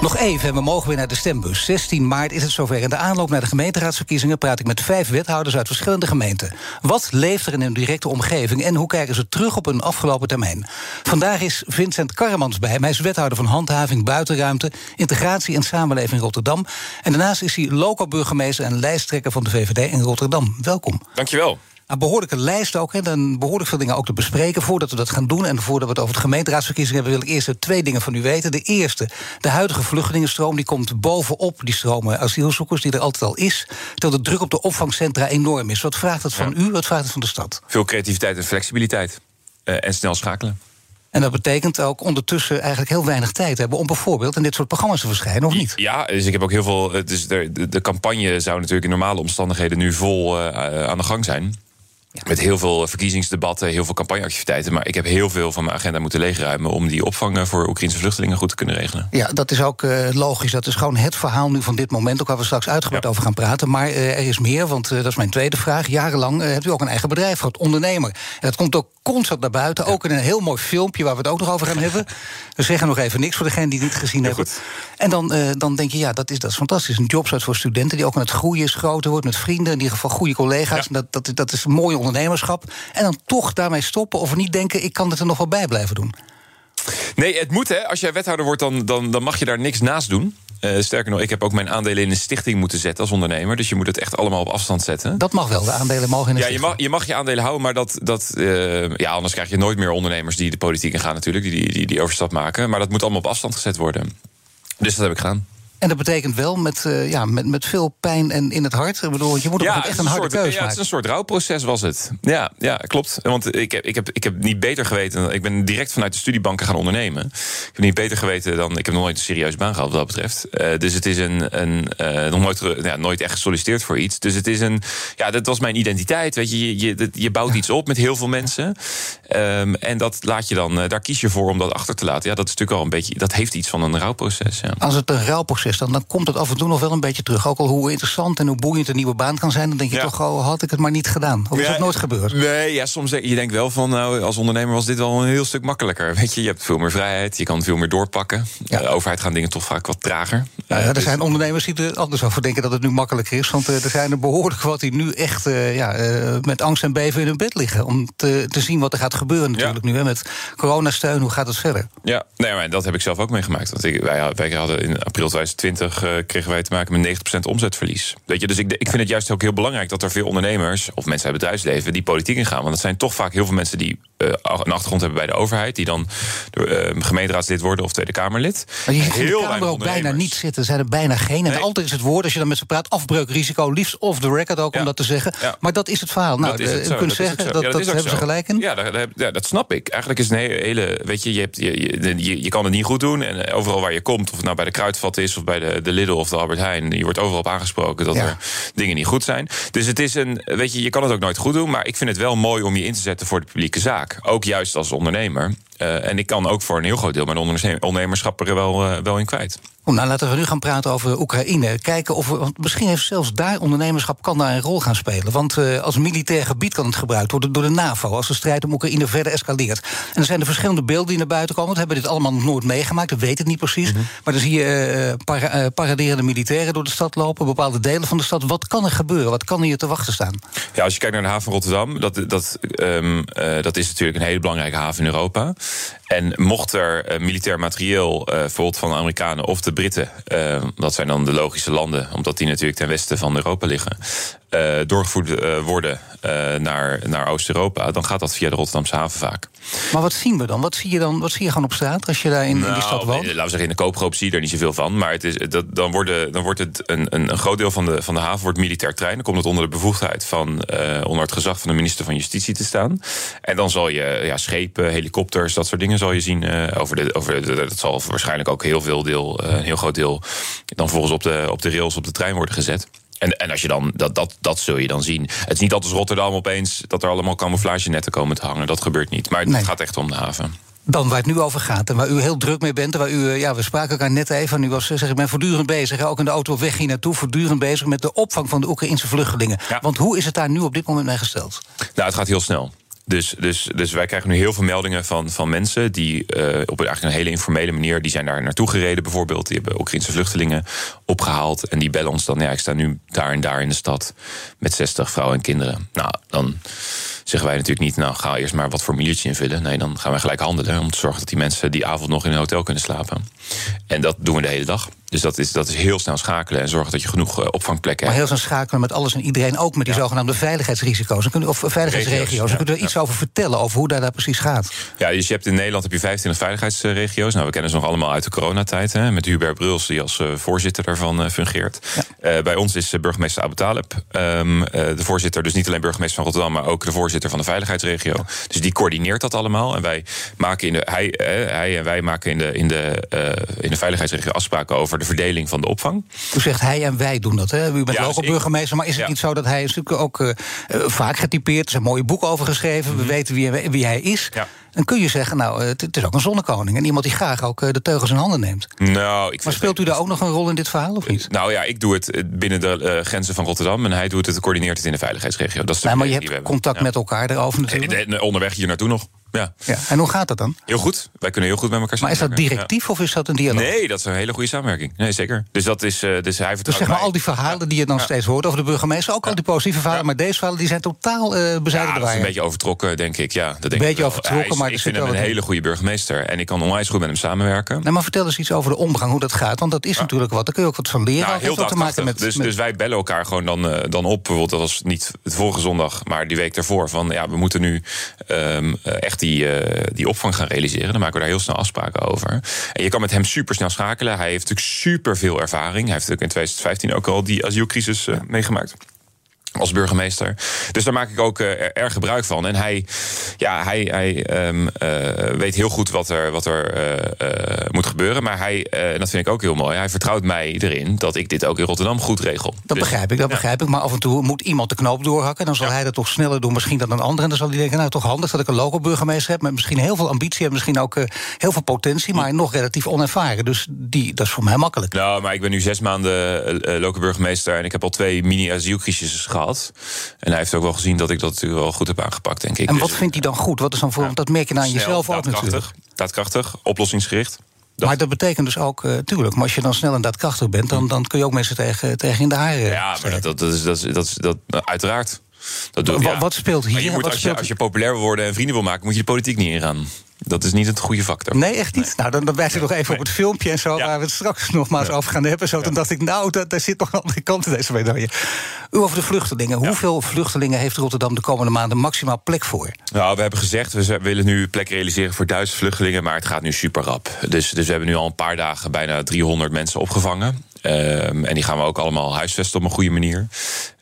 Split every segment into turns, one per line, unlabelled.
Nog even en we mogen weer naar de stembus. 16 maart is het zover. In de aanloop naar de gemeenteraadsverkiezingen praat ik met vijf wethouders uit verschillende gemeenten. Wat leeft er in hun directe omgeving en hoe kijken ze terug op hun afgelopen termijn? Vandaag is Vincent Karremans bij. Hij is wethouder van handhaving, buitenruimte, integratie en samenleving in Rotterdam. En daarnaast is hij lokaal burgemeester en lijsttrekker van de VVD in Rotterdam. Welkom.
Dankjewel
een behoorlijke lijst ook. Hè, dan behoorlijk veel dingen ook te bespreken. Voordat we dat gaan doen en voordat we het over de gemeenteraadsverkiezingen hebben, wil ik eerst twee dingen van u weten. De eerste, de huidige vluchtelingenstroom die komt bovenop die stromen asielzoekers die er altijd al is. Terwijl de druk op de opvangcentra enorm is. Wat vraagt het van u? Wat vraagt het van de stad?
Veel creativiteit en flexibiliteit. Uh, en snel schakelen.
En dat betekent ook ondertussen eigenlijk heel weinig tijd hebben om bijvoorbeeld in dit soort programma's te verschijnen, of niet?
Ja, dus ik heb ook heel veel. Dus de, de, campagne zou natuurlijk in normale omstandigheden nu vol uh, aan de gang zijn. Met heel veel verkiezingsdebatten, heel veel campagneactiviteiten. Maar ik heb heel veel van mijn agenda moeten leegruimen om die opvang eh, voor Oekraïnse vluchtelingen goed te kunnen regelen.
Ja, dat is ook uh, logisch. Dat is gewoon het verhaal nu van dit moment. Ook waar we straks uitgebreid over gaan praten. Maar uh, er is meer, want dat is mijn tweede vraag. Jarenlang hebt u ook een eigen bedrijf gehad, ondernemer. En dat komt ook constant naar buiten. Ook in een heel mooi filmpje waar we het ook nog over gaan hebben. We zeggen nog even niks voor degene die het niet gezien hebben. En dan, dan denk je, ja, dat is, dat is fantastisch. Een jobsite voor studenten die ook aan het groeien is, groter wordt met vrienden. In ieder geval goede collega's. En dat, dat, dat is mooi ondernemerschap. En dan toch daarmee stoppen of niet denken: ik kan het er nog wel bij blijven doen.
Nee, het moet hè. Als jij wethouder wordt, dan, dan, dan mag je daar niks naast doen. Uh, sterker nog, ik heb ook mijn aandelen in een stichting moeten zetten als ondernemer. Dus je moet het echt allemaal op afstand zetten.
Dat mag wel, de aandelen mogen in een
Ja, je mag, je mag je aandelen houden, maar dat, dat, uh, ja, anders krijg je nooit meer ondernemers die de politiek in gaan natuurlijk. Die, die, die, die overstap maken. Maar dat moet allemaal op afstand gezet worden. Dus dat heb ik gedaan.
En dat betekent wel met, uh, ja, met, met veel pijn en in het hart. Ik bedoel, je moet
ja,
ook echt een, harde
soort,
keuze
ja,
maken.
Het is een soort rouwproces was het. Ja, ja klopt. Want ik heb, ik, heb, ik heb niet beter geweten. Ik ben direct vanuit de studiebanken gaan ondernemen. Ik heb niet beter geweten dan. Ik heb nog nooit een serieuze baan gehad wat dat betreft. Uh, dus het is een. een uh, nog nooit, ja, nooit echt gesolliciteerd voor iets. Dus het is een. Ja, dat was mijn identiteit. Weet je, je, je, je bouwt ja. iets op met heel veel mensen. Um, en dat laat je dan. daar kies je voor om dat achter te laten. Ja, dat is natuurlijk al een beetje. Dat heeft iets van een rouwproces. Ja.
Als het een rouwproces dan, dan komt het af en toe nog wel een beetje terug. Ook al hoe interessant en hoe boeiend een nieuwe baan kan zijn, dan denk je
Ja.
toch, oh, had ik het maar niet gedaan. Of is
Ja,
dat nooit gebeurd?
Nee, ja, soms denk je denkt wel van, nou, als ondernemer was dit wel een heel stuk makkelijker. Weet je, je hebt veel meer vrijheid, je kan veel meer doorpakken.
Ja.
De overheid gaan dingen toch vaak wat trager.
Ja, er
dus-
zijn ondernemers die er anders over denken dat het nu makkelijker is. Want eh, er zijn er behoorlijk wat die nu echt eh, ja, eh, met angst en beven in hun bed liggen. Om te, te zien wat er gaat gebeuren natuurlijk nu. Hè, met coronasteun, hoe gaat het verder?
Ja, nee, maar dat heb ik zelf ook meegemaakt. Want ik, wij, wij hadden in april 2020 eh, kregen wij te maken met 90% omzetverlies. Weet je, dus ik, ik vind het juist ook heel belangrijk dat er veel ondernemers of mensen uit het bedrijfsleven die politiek ingaan. Want dat zijn toch vaak heel veel mensen die eh, een achtergrond hebben bij de overheid, die dan door, eh, gemeenteraadslid worden of Tweede Kamerlid.
Maar je de
Heel
Kamer ook bijna niet zitten. Zijn er bijna geen. En
Nee.
altijd is het woord, als je dan met ze praat, afbreukrisico. Liefst off the record ook, om dat te zeggen.
Ja.
Maar dat is het verhaal. Nou,
dat is het zo,
kunt
dat is
zeggen, dat.
Ja,
dat, hebben ze
zo.
gelijk in.
Ja, dat, dat- ja, dat snap ik. Eigenlijk is een hele, hele weet je, je, hebt, je, je, je, je kan het niet goed doen. En overal waar je komt, of het nou bij de Kruidvat is... of bij de, de Lidl of de Albert Heijn... je wordt overal op aangesproken dat
Ja.
er dingen niet goed zijn. Dus het is een, weet je, je kan het ook nooit goed doen... maar ik vind het wel mooi om je in te zetten voor de publieke zaak. Ook juist als ondernemer. Eh, en ik kan ook voor een heel groot deel mijn onderne- ondernemerschap er wel, eh, wel in kwijt.
Goed, nou, laten we nu gaan praten over Oekraïne. Kijken of we, want misschien heeft zelfs daar ondernemerschap kan daar een rol gaan spelen. Want eh, als militair gebied kan het gebruikt worden door de NAVO als de strijd om Oekraïne verder escaleert. En er zijn er verschillende beelden die naar buiten komen. We hebben dit allemaal nog nooit meegemaakt, we weten het niet precies.
Mhm.
Maar dan zie je eh, paraderende militairen door de stad lopen, bepaalde delen van de stad. Wat kan er gebeuren? Wat kan hier te wachten staan?
Ja, als je kijkt naar de haven van Rotterdam, dat, dat, ehm, eh, dat is natuurlijk een hele belangrijke haven in Europa. En mocht er eh, militair materieel, bijvoorbeeld van de Amerikanen of de Britten, eh, dat zijn dan de logische landen, omdat die natuurlijk ten westen van Europa liggen, doorgevoerd worden naar, naar Oost-Europa, dan gaat dat via de Rotterdamse haven vaak.
Maar wat zien we dan? Wat zie je dan? Wat zie je gewoon op straat als je daar in, in die
Nou,
stad woont?
Laten we zeggen, in de koopgroep zie je er niet zoveel van. Maar het is, dat, dan, worden, dan wordt het een, een, een groot deel van de, van de haven wordt militair trein. Dan komt het onder de bevoegdheid van, eh, onder het gezag van de minister van Justitie te staan. En dan zal je ja, schepen, helikopters, dat soort dingen zal je zien. eh, over de, over de, dat zal waarschijnlijk ook heel veel deel, eh, een heel groot deel, dan volgens op de, op de rails op de trein worden gezet. En, en als je dan, dat, dat, dat zul je dan zien. Het is niet als Rotterdam opeens dat er allemaal camouflagenetten komen te hangen. Dat gebeurt niet. Maar het
Nee.
gaat echt om de haven.
Dan waar het nu over gaat en waar u heel druk mee bent. en Waar u, eh, ja, we spraken elkaar net even. En u was, zeg ik ben voortdurend bezig. Ook in de auto op weg hier naartoe. Voortdurend bezig met de opvang van de Oekraïnse vluchtelingen.
Ja.
Want hoe is het daar nu op dit moment mee gesteld?
Nou, het gaat heel snel. Dus, dus, dus wij krijgen nu heel veel meldingen van, van mensen die eh, op eigenlijk een hele informele manier, die zijn daar naartoe gereden bijvoorbeeld. Die hebben Oekraïnse vluchtelingen opgehaald. En die bellen ons dan, ja, ik sta nu daar en daar in de stad met 60 vrouwen en kinderen. Nou, dan zeggen wij natuurlijk niet, nou ga eerst maar wat formuliertje invullen. Nee, dan gaan wij gelijk handelen om te zorgen dat die mensen die avond nog in een hotel kunnen slapen. En dat doen we de hele dag. Dus dat is, dat is heel snel schakelen en zorgen dat je genoeg eh, opvangplekken
Maar
hebt.
heel snel schakelen met alles en iedereen. Ook met die zogenaamde veiligheidsrisico's. Of veiligheidsregio's.
Regio's,
Dan kunt u er
ja,
iets
ja.
over vertellen. Over hoe daar, daar precies gaat.
Ja, dus je hebt in Nederland heb je 25 veiligheidsregio's. Nou, we kennen ze nog allemaal uit de coronatijd. Hè, met Hubert Bruls, die als eh, voorzitter daarvan eh, fungeert. Bij ons is burgemeester Abu Talib ehm, eh, de voorzitter. Dus niet alleen burgemeester van Rotterdam, maar ook de voorzitter van de veiligheidsregio. Dus die coördineert dat allemaal. En wij maken in de, hij, hij en wij maken in de, in, de, in de veiligheidsregio afspraken over de verdeling van de opvang.
U zegt hij en wij doen dat. Hè? U bent
Ja,
wel
dus
burgemeester. Maar is het
Ja.
niet zo dat hij is natuurlijk ook eh, eh, vaak getypeerd. Er is een mooie boek over geschreven. We weten wie, hij- wie hij is.
Mhm. Ja.
Dan kun je zeggen, nou, eh, het, is ook een zonnekoning. En iemand die graag ook de teugels in handen neemt.
Nou, ik
Maar speelt u daar ook nog een rol in dit verhaal, of niet?
Nou ja, ik doe het binnen de grenzen van Rotterdam. En hij doet het, coördineert het in de veiligheidsregio. Dat is de
Nee, maar je hebt contact met elkaar daarover
Ja.
natuurlijk.
En- en onderweg hier naartoe nog. Ja.
Ja. En hoe gaat dat dan?
Heel goed. Wij kunnen heel goed met elkaar
Maar is dat
samenwerken.
directief of is dat een dialoog?
Nee, dat is een hele goede samenwerking. Nee, zeker. Dus dat is. eh, dus hij
Dus zeg maar
mij.
al die verhalen die je dan
Ja.
steeds hoort over de burgemeester, ook al die positieve verhalen, maar deze verhalen die zijn totaal eh bezijden
dat is een beetje overtrokken, denk ik. Ja, dat denk
Beetje
ik wel.
overtrokken,
is-
maar
ik vind hem een
in.
hele goede burgemeester. En ik kan onwijs goed met hem samenwerken.
Nee, maar vertel eens iets over de omgang, hoe dat gaat. Want dat is natuurlijk wat. Daar kun je ook wat van leren.
Nou, heel
wat te maken met,
dus,
met-
dus wij bellen elkaar gewoon dan, eh, dan op. Bijvoorbeeld, dat was niet het vorige zondag, maar die week daarvoor. Van ja, we moeten nu ehm, eh, echt die, eh, die opvang gaan realiseren. Dan maken we daar heel snel afspraken over. En je kan met hem super snel schakelen. Hij heeft natuurlijk super veel ervaring. Hij heeft ook in 2015 ook al die asielcrisis eh, meegemaakt. Als burgemeester. Dus daar maak ik ook eh, er- erg gebruik van. En hij, ja, hij, hij ehm, eh, weet heel goed wat er, wat er eh, eh, moet gebeuren. Maar hij, eh, en dat vind ik ook heel mooi, hij vertrouwt mij erin dat ik dit ook in Rotterdam goed regel.
Dat
Dus-
begrijp ik, dat begrijp ik. Maar af en toe moet iemand de knoop doorhakken. Dan zal
Ja.
hij dat toch sneller doen misschien dan een ander. En dan zal hij denken, nou toch handig dat ik een local-burgemeester heb... met misschien heel veel ambitie en misschien ook eh, heel veel potentie... maar nog relatief onervaren. Dus die, dat is voor mij makkelijk.
Nou, maar ik ben nu zes maanden eh, lokale burgemeester en ik heb al twee mini-asielcrisissen gehad. En hij heeft ook wel gezien dat ik dat natuurlijk wel goed heb aangepakt, denk ik.
En
Dus,
wat vindt hij dan goed? Wat is dan voor, dat merk je aan
snel,
jezelf ook natuurlijk.
daadkrachtig, oplossingsgericht. Dat-
Maar dat betekent dus ook, eh tuurlijk, maar als je dan snel en daadkrachtig bent... dan, dan kun je ook mensen tegen, tegen in de haren
Ja, maar dat, dat, is, dat, is, dat, is, dat uiteraard. Dat doe,
Wa-
ja.
wat speelt hier?
Maar je moet,
Wat
als, je,
speelt-
als je populair wil worden en vrienden wil maken, moet je de politiek niet ingaan. Dat is niet het goede factor.
Nee, echt niet? Nou, dan, dan wijs ik nog even op het filmpje en zo...
Ja.
waar we het straks nogmaals over gaan hebben. Zo, Toen dacht ik, nou, dat, daar zit nog een andere kant in deze medaille. U over de vluchtelingen. Hoeveel vluchtelingen heeft Rotterdam de komende maanden maximaal plek voor?
Nou, we hebben gezegd, we willen nu plek realiseren voor duizend vluchtelingen, maar het gaat nu super rap. Dus, dus we hebben nu al een paar dagen bijna 300 mensen opgevangen. Ehm, en die gaan we ook allemaal huisvesten op een goede manier.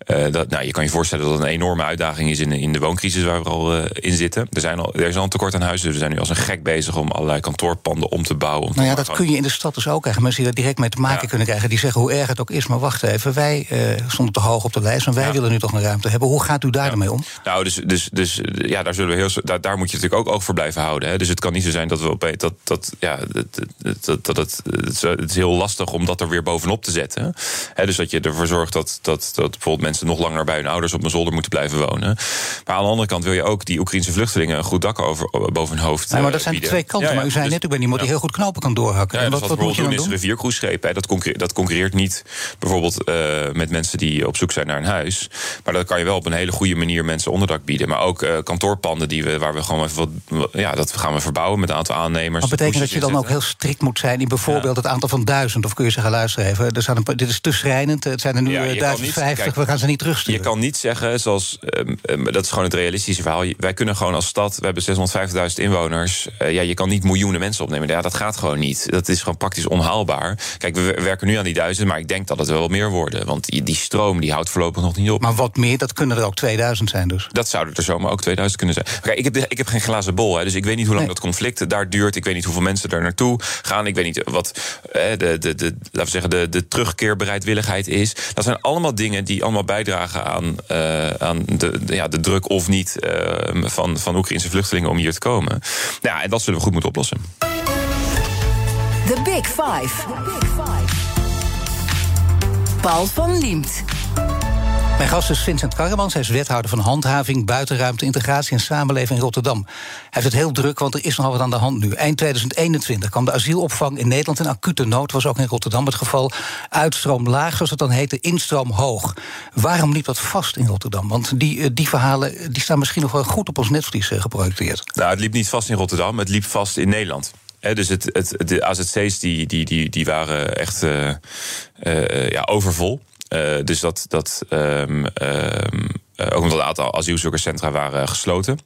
Eh, dat, nou, je kan je voorstellen dat het een enorme uitdaging is in, in de wooncrisis waar we al eh, in zitten. Er, zijn al, er is al een tekort aan huizen, dus we zijn nu als een gek bezig om allerlei kantoorpanden om te bouwen. Om
Nou ja, dat kun je in de stad dus ook krijgen. Mensen die daar direct mee te maken
Ja.
kunnen krijgen. Die zeggen hoe erg het ook is. Maar wacht even, wij eh, stonden te hoog op de lijst. En wij
Ja.
willen nu toch een ruimte hebben. Hoe gaat u daar ermee om?
Nou, dus, dus, dus ja, daar, zullen we heel, daar, daar moet je natuurlijk ook oog voor blijven houden. Hè. Dus het kan niet zo zijn dat we opeens. Dat, dat, ja, dat, dat, dat, dat, het, het is- het is heel lastig om dat er weer bovenop te zetten. Hè, dus dat je ervoor zorgt dat, dat, dat bijvoorbeeld mensen nog langer bij hun ouders op een zolder moeten blijven wonen. Maar aan de andere kant wil je ook die Oekraïnse vluchtelingen een goed dak over, boven hun hoofd.
Nee, maar
eh,
dat zijn de
bieden.
twee kanten.
Ja, ja,
maar u zei
dus-
net, ik ben iemand die
ja.
heel goed knopen kan doorhakken.
Ja,
en
dus
wat,
wat,
wat moet je
doen is
doen?
riviercruiseschepen. Dat, concurreert, dat concurreert niet bijvoorbeeld eh, met mensen die op zoek zijn naar een huis. Maar dat kan je wel op een hele goede manier mensen onderdak bieden. Maar ook eh, kantoorpanden die we, waar we gewoon even wat. Ja, dat gaan we verbouwen met een aantal aannemers.
Maar betekent dat je dan ook heel strikt moet zijn in bijvoorbeeld het aantal van duizend? Of kun je zeggen, luister even, er zijn een dit is te schrijnend. Het zijn er nu
Ja,
eh,
je kan
1050,
niet-
we gaan ze niet terugsturen.
Je kan niet zeggen, zoals, ehm, ehm, dat is gewoon het realistische verhaal. Wij kunnen gewoon als stad, we hebben 650.000 inwoners. eh, ja, je kan niet miljoenen mensen opnemen. Ja, dat gaat gewoon niet. Dat is gewoon praktisch onhaalbaar. Kijk, we we werken nu aan die duizend, maar ik denk dat het wel meer worden. Want die, die stroom die houdt voorlopig nog niet op.
Maar wat meer, dat kunnen er ook 2000 zijn dus.
Dat zouden er zomaar ook 2000 kunnen zijn. Kijk, ik heb, ik heb geen glazen bol, hè, dus ik weet niet hoe lang
Nee.
dat conflict daar duurt. Ik weet niet hoeveel mensen er naartoe gaan. Ik weet niet wat eh, de, de, de, laten we zeggen, de, de terugkeerbereidwilligheid is. Dat zijn allemaal dingen die allemaal bijdragen aan, eh, aan de, ja, de druk of niet eh, van, van Oekraïnse vluchtelingen om hier te komen. Ja, en dat zullen we goed moeten oplossen.
The Big Five. Paul van Liemt.
Mijn gast is Vincent Karremans. Hij is wethouder van handhaving, buitenruimte, integratie en samenleving in Rotterdam. Hij heeft het heel druk, want er is nogal wat aan de hand nu. Eind 2021 kwam de asielopvang in Nederland in acute nood. Was ook in Rotterdam het geval. Uitstroom laag, zoals het dan heette, instroom hoog. Waarom liep dat vast in Rotterdam? Want die, eh, die verhalen die staan misschien nog wel goed op ons netvlies eh, geprojecteerd.
Nou, het liep niet vast in Rotterdam, het liep vast in Nederland. Dus het, het, de AZC's die, die, die, die waren echt eh, ja, overvol. Eh, dus dat. dat eh, ook omdat een aantal asielzoekerscentra waren gesloten.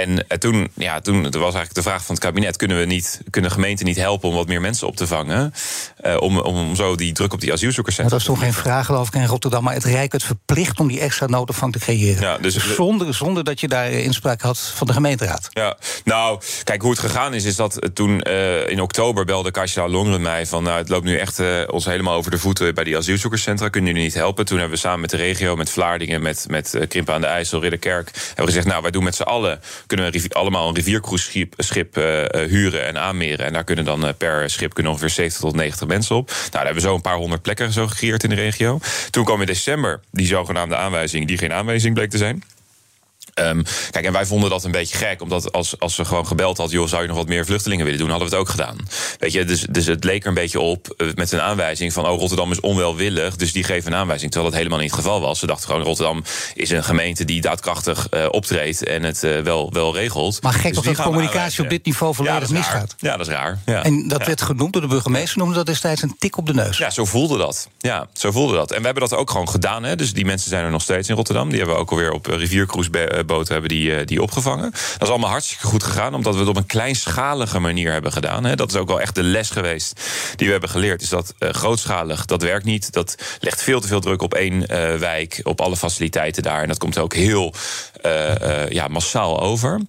En eh, toen, ja, toen er was eigenlijk de vraag van het kabinet: kunnen we niet, kunnen gemeenten niet helpen om wat meer mensen op te vangen? Eh, om, om zo die druk op die asielzoekerscentra.
dat is toch geen vraag, geloof ik, in Rotterdam. Maar het Rijk het verplicht om die extra noodopvang te creëren.
Ja, dus-
zonder, zonder dat je daar eh, inspraak had van de gemeenteraad.
Ja, nou, kijk, hoe het gegaan is, is dat toen in oktober belde Kasia Longren mij van, nou, het loopt nu echt ons helemaal over de voeten bij die asielzoekerscentra. Kunnen jullie niet helpen? Toen hebben we samen met de regio, met Vlaardingen, met, met Krimpen aan de IJssel, Ridderkerk, hebben we gezegd, nou, wij doen met z'n allen, kunnen we allemaal een riviercruiseschip schip, eh, eh, huren en aanmeren. En daar kunnen dan eh, per schip kunnen ongeveer 70 tot 90 mensen op. Nou, daar hebben we zo een paar honderd plekken zo gecreëerd in de regio. Toen kwam in december die zogenaamde aanwijzing, die geen aanwijzing bleek te zijn. Ehm, kijk, en wij vonden dat een beetje gek, omdat als, als ze gewoon gebeld had, joh, zou je nog wat meer vluchtelingen willen doen, hadden we het ook gedaan. Weet je, dus, dus het leek er een beetje op eh, met een aanwijzing van, oh, Rotterdam is onwelwillig, dus die geven een aanwijzing. Terwijl dat helemaal niet het geval was. Ze dachten gewoon, Rotterdam is een gemeente die daadkrachtig eh, optreedt en het eh, wel, wel regelt.
Maar gek
Dus
dat
we
communicatie op dit niveau volledig misgaat.
Ja, dat is raar. Ja.
En dat
Ja.
werd genoemd door de burgemeester, noemde dat destijds een tik op de neus.
Ja, zo voelde dat. Ja, zo voelde dat. En we hebben dat ook gewoon gedaan. Hè. Dus die mensen zijn er nog steeds in Rotterdam. Die hebben we ook alweer op eh, riviercruiseboten hebben die, eh, die opgevangen. Dat is allemaal hartstikke goed gegaan, omdat we het op een kleinschalige manier hebben gedaan. Dat is ook wel echt de les geweest die we hebben geleerd. Is dat eh, grootschalig, dat werkt niet. Dat legt veel te veel druk op één eh, wijk, op alle faciliteiten daar. En dat komt ook heel ja, massaal over.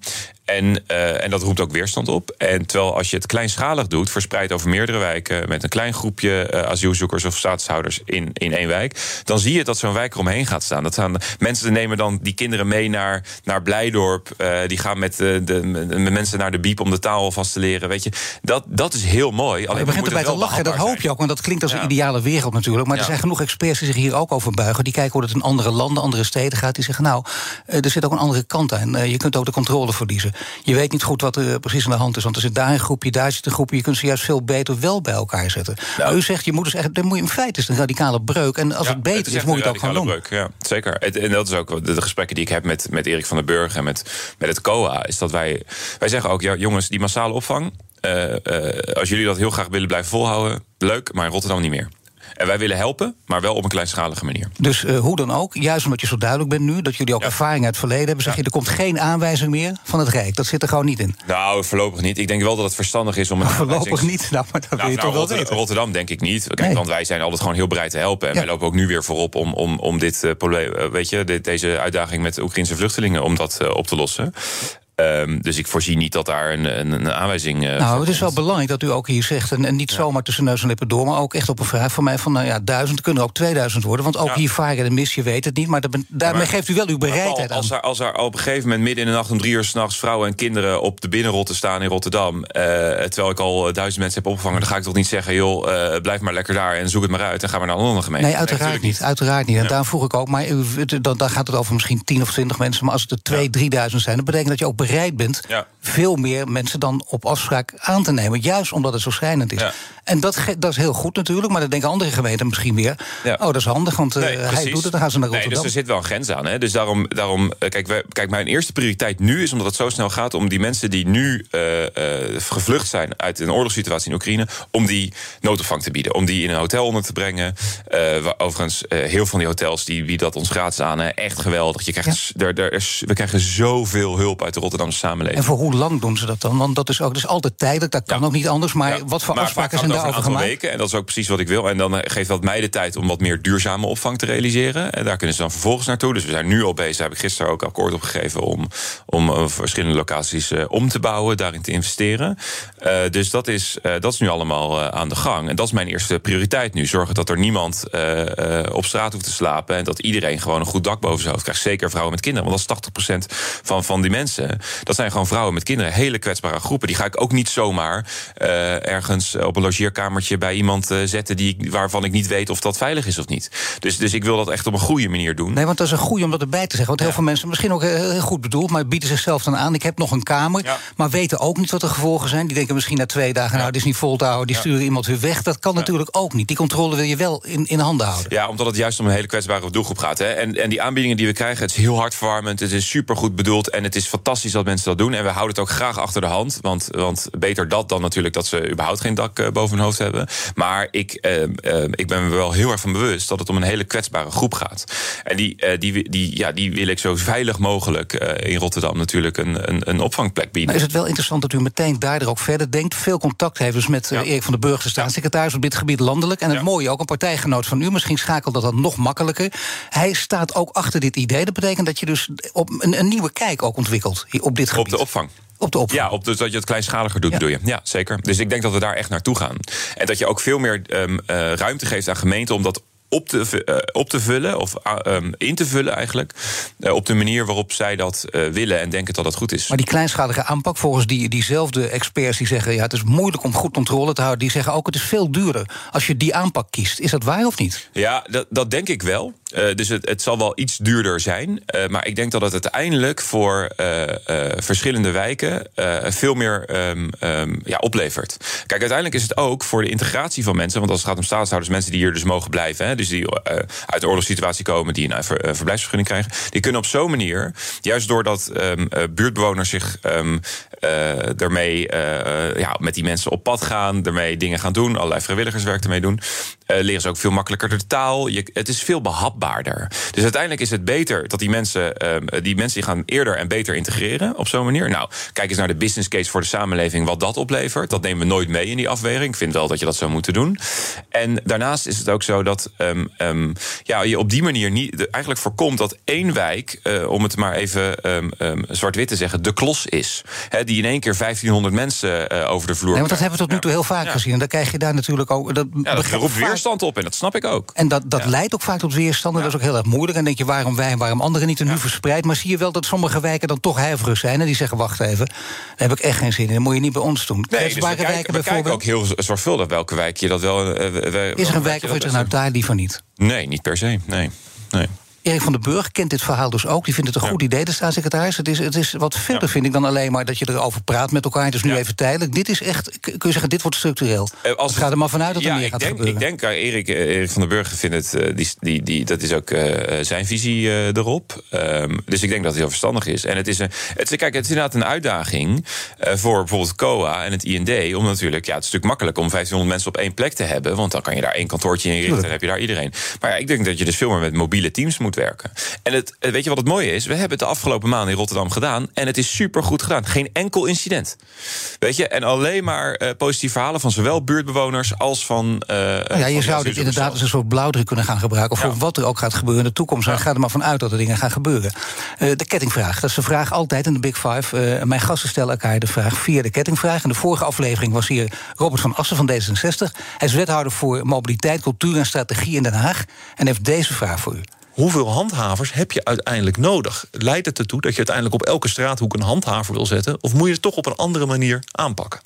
En, eh, en dat roept ook weerstand op. En terwijl als je het kleinschalig doet, verspreid over meerdere wijken, met een klein groepje eh, asielzoekers of staatshouders in, in één wijk, dan zie je dat zo'n wijk eromheen gaat staan. Dat staan mensen nemen dan die kinderen mee naar, naar Blijdorp. eh, die gaan met, de, de, met mensen naar de biep om de taal vast te leren. Weet je, dat, dat is heel mooi. Alleen
je begint erbij te lachen, dat hoop je ook. Want dat klinkt als
Ja.
een ideale wereld natuurlijk. Maar er zijn genoeg experts die zich hier ook over buigen. Die kijken hoe het in andere landen, andere steden gaat. Die zeggen, nou, er zit ook een andere kant aan. Je kunt ook de controle verliezen. Je weet niet goed wat er precies aan de hand is. Want er zit daar een groepje, daar zit een groepje. Je kunt ze juist veel beter wel bij elkaar zetten.
Nou.
Maar u zegt, je moet dus echt, dan moet je, in feite is het een radicale breuk. En als
Ja,
het beter is, moet je het ook gewoon doen.
breuk, Ja, zeker. En dat is ook de, de gesprekken die ik heb met, met Erik van den Burg en met, met het COA. Is dat wij, wij zeggen ook, ja, jongens, die massale opvang. eh, eh, als jullie dat heel graag willen blijven volhouden, leuk, maar in Rotterdam niet meer. En wij willen helpen, maar wel op een kleinschalige manier.
Dus eh, hoe dan ook, juist omdat je zo duidelijk bent nu... dat jullie ook
Ja.
ervaring uit het verleden hebben... zeg je, er komt geen aanwijzing meer van het Rijk. Dat zit er gewoon niet in.
Nou, voorlopig niet. Ik denk wel dat het verstandig is om een
Voorlopig
aanwijzings-
niet, nou, maar dat wil
Nou,
je
nou,
toch wel
Rotterdam,
weten.
Rotterdam denk ik niet. Kijk,
Nee.
Want wij zijn altijd gewoon heel bereid te helpen. En
Ja.
wij lopen ook nu weer voorop om, om, om dit eh, probleem, eh, weet je, dit- deze uitdaging met de Oekraïnse vluchtelingen om dat op te lossen. Ehm, dus ik voorzie niet dat daar een, een, een aanwijzing. eh,
Nou, het is wel belangrijk dat u ook hier zegt... en, en niet zomaar tussen neus en lippen door... maar ook echt op een vraag van mij van, nou ja, duizend... kunnen ook 2000 worden, want ook
Ja.
hier varen de mis, je weet het niet... maar daar- daarmee
maar-
geeft u wel uw bereidheid
Paul,
aan.
als, er, als er op een gegeven moment midden in de nacht om drie uur s'nachts vrouwen en kinderen op de binnenrotte staan in Rotterdam. eh, terwijl ik al eh, duizend mensen heb opgevangen, dan ga ik toch niet zeggen: joh, blijf maar lekker daar en zoek het maar uit en ga maar naar een andere gemeente.
Nee, uiteraard niet. Uiteraard niet. En daar vroeg ik ook. Maar u, dan, dan gaat het over misschien 10 of 20 mensen. Maar als het er 2, 3000 zijn, dan betekent dat je ook bereid bent
Ja.
veel meer mensen dan op afspraak aan te nemen. Juist omdat het zo schrijnend is.
Ja.
En dat, dat is heel goed natuurlijk, maar dan denken andere gemeenten misschien weer.
Ja.
Oh, dat is handig, want eh,
Nee,
hij doet het, dan gaan ze naar
Nee,
Rotterdam.
dus er zit wel een grens aan. Hè? Dus daarom, daarom eh, kijk, wij, kijk, mijn eerste prioriteit nu is omdat het zo snel gaat om die mensen die nu eh, gevlucht zijn uit een oorlogssituatie in Oekraïne, om die noodopvang te bieden, om die in een hotel onder te brengen. Waar- overigens, heel veel van die hotels die bieden dat ons gratis aan. Hè? Echt geweldig. Je krijgt, s- er, er is, we krijgen zoveel hulp uit de Rotterdamse samenleving.
En voor hoe lang doen ze dat dan? Want dat is ook is altijd tijdelijk, dat kan
Ja.
ook niet anders. Maar
Ja,
wat voor
maar
afspraken zijn daarover
over een
gemaakt?
aantal weken. En dat is ook precies wat ik wil. En dan eh, geeft dat mij de tijd om wat meer duurzame opvang te realiseren. En daar kunnen ze dan vervolgens naartoe. Dus we zijn nu al bezig. Daar heb ik gisteren ook akkoord op gegeven om, om eh, verschillende locaties eh, om te bouwen, daarin te investeren. Dus dat is, dat is nu allemaal aan de gang. En dat is mijn eerste prioriteit nu. Zorgen dat er niemand op straat hoeft te slapen. En dat iedereen gewoon een goed dak boven zijn hoofd krijgt. Zeker vrouwen met kinderen. Want dat is 80% van, van die mensen. Dat zijn gewoon vrouwen met kinderen. Hele kwetsbare groepen. Die ga ik ook niet zomaar eh, ergens op een logeerkamertje bij iemand eh, zetten die, waarvan ik niet weet of dat veilig is of niet. Dus, dus ik wil dat echt op een goede manier doen.
Nee, want dat is een goeie om dat erbij te zeggen. Want heel veel mensen, misschien ook heel, goed bedoeld... maar bieden zichzelf dan aan. Ik heb nog een kamer,
Ja.
maar weten ook niet wat de gevolgen zijn. Die denken misschien na twee dagen, nou, dit is niet vol te houden... die sturen iemand weer weg. Dat kan natuurlijk ook niet. Die controle wil je wel in, in handen houden.
Ja, omdat het juist om een hele kwetsbare doelgroep gaat. Hè. En, en die aanbiedingen die we krijgen, het is heel hartverwarmend. Het is supergoed bedoeld. En het is fantastisch dat mensen dat doen. En we houden het ook graag achter de hand. Want, want beter dat dan natuurlijk dat ze überhaupt geen dak eh, boven hun hoofd hebben. Maar ik, eh, eh, ik ben me wel heel erg van bewust dat het om een hele kwetsbare groep gaat. En die, eh, die, die, ja, die wil ik zo veilig mogelijk eh, in Rotterdam natuurlijk een, een, een opvangplek bieden.
Nou is het wel interessant dat u meteen daardoor ook verder denkt. Veel contact heeft dus met
Ja.
Erik van den Burg, de staatssecretaris op dit gebied landelijk. En het
Ja.
mooie ook, een partijgenoot van u, misschien schakelt dat dan nog makkelijker. Hij staat ook achter dit idee. Dat betekent dat je dus op een, een nieuwe kijk ook ontwikkelt op dit gebied.
Op de opvang.
Op de opvang.
Ja, op dus dat je het kleinschaliger doet,
Ja.
bedoel je. Ja, zeker. Dus ik denk dat we daar echt naartoe gaan. En dat je ook veel meer ehm, eh, ruimte geeft aan gemeenten om dat op te, eh, op te vullen, of ah, ehm, in te vullen eigenlijk. eh, op de manier waarop zij dat eh, willen en denken dat dat goed is.
Maar die kleinschalige aanpak, volgens die, diezelfde experts die zeggen... ja, het is moeilijk om goed controle te houden... die zeggen ook het is veel duurder als je die aanpak kiest. Is dat waar of niet?
Ja, dat, dat denk ik wel. Eh, dus het, het zal wel iets duurder zijn. Eh, maar ik denk dat het uiteindelijk voor eh, verschillende wijken veel meer ehm, ehm, ja, oplevert. Kijk, uiteindelijk is het ook voor de integratie van mensen. Want als het gaat om staatshouders, mensen die hier dus mogen blijven. Hè, dus die uit de oorlogssituatie komen, die een ver- verblijfsvergunning krijgen. Die kunnen op zo'n manier, juist doordat eh, buurtbewoners zich daarmee ja, met die mensen op pad gaan, ermee dingen gaan doen, allerlei vrijwilligerswerk ermee doen. Eh, leren ze ook veel makkelijker de taal. Je, het is veel behapbaarder. Dus uiteindelijk is het beter dat die mensen, ehm, die mensen die gaan eerder en beter integreren op zo'n manier. Nou, kijk eens naar de business case voor de samenleving, wat dat oplevert. Dat nemen we nooit mee in die afweging. Ik vind wel dat je dat zou moeten doen. En daarnaast is het ook zo dat ehm, ehm, ja, je op die manier niet, de- eigenlijk voorkomt dat één wijk, eh, om het maar even zwart-wit te zeggen, de klos is. Die in één keer 1500 mensen eh, over de vloer
Nee, want dat hebben we tot nu toe heel vaak
Ja.
gezien. En dan krijg je daar natuurlijk ook... Dat,
Ja, dat weerstand op en dat snap ik ook.
En dat, dat
Ja.
leidt ook vaak tot weerstand. En dat is ook heel erg moeilijk. En dan denk je, waarom wij en waarom anderen niet? En nu verspreid. Maar zie je wel dat sommige wijken dan toch huiverig zijn. En die zeggen, wacht even, daar heb ik echt geen zin in. Dat moet je niet bij ons doen.
Nee, dus we kijken,
wijken
we kijken ook heel zorgvuldig welke wijk je dat wel. eh,
Is er een wijk of je zegt, nou daar liever niet?
Nee, niet per se. Nee. nee.
Erik van den Burg kent dit verhaal dus ook. Die vindt het een
Ja.
goed idee, de staatssecretaris. Het is, het is wat verder,
Ja.
vind ik, dan alleen maar dat je erover praat met elkaar. Het is nu
Ja.
even tijdelijk. Dit is echt, kun je zeggen, dit wordt structureel.
Eh, als
Het gaat er maar vanuit dat er meer gaat
denk,
gebeuren.
Ik denk, uh, Erik, eh, Erik van den Burg vindt het, eh, die, die, die, dat is ook eh, zijn visie eh, erop. Ehm, dus ik denk dat het heel verstandig is. En het is, een, het is, kijk, het is inderdaad een uitdaging eh, voor bijvoorbeeld COA en het IND. Om natuurlijk, ja, het is natuurlijk makkelijk om 1500 mensen op één plek te hebben. Want dan kan je daar één kantoortje in richten en heb je daar iedereen. Maar ja, ik denk dat je dus veel meer met mobiele teams moet werken. En het, eh, weet je wat het mooie is? We hebben het de afgelopen maanden in Rotterdam gedaan. En het is super goed gedaan. Geen enkel incident. Weet je, en alleen maar eh, positieve verhalen van zowel buurtbewoners als van. eh,
Nou ja, je zou dit inderdaad als een soort blauwdruk kunnen gaan gebruiken. Of
Ja.
voor wat er ook gaat gebeuren in de toekomst.
Ja.
gaat er maar vanuit dat er dingen gaan gebeuren. De kettingvraag, dat is de vraag altijd in de Big Five. Mijn gasten stellen elkaar de vraag via de kettingvraag. In de vorige aflevering was hier Robert van Assen van D66. Hij is wethouder voor mobiliteit, cultuur en strategie in Den Haag. En heeft deze vraag voor u.
Hoeveel handhavers heb je uiteindelijk nodig? Leidt het ertoe dat je uiteindelijk op elke straathoek een handhaver wil zetten? Of moet je het toch op een andere manier aanpakken?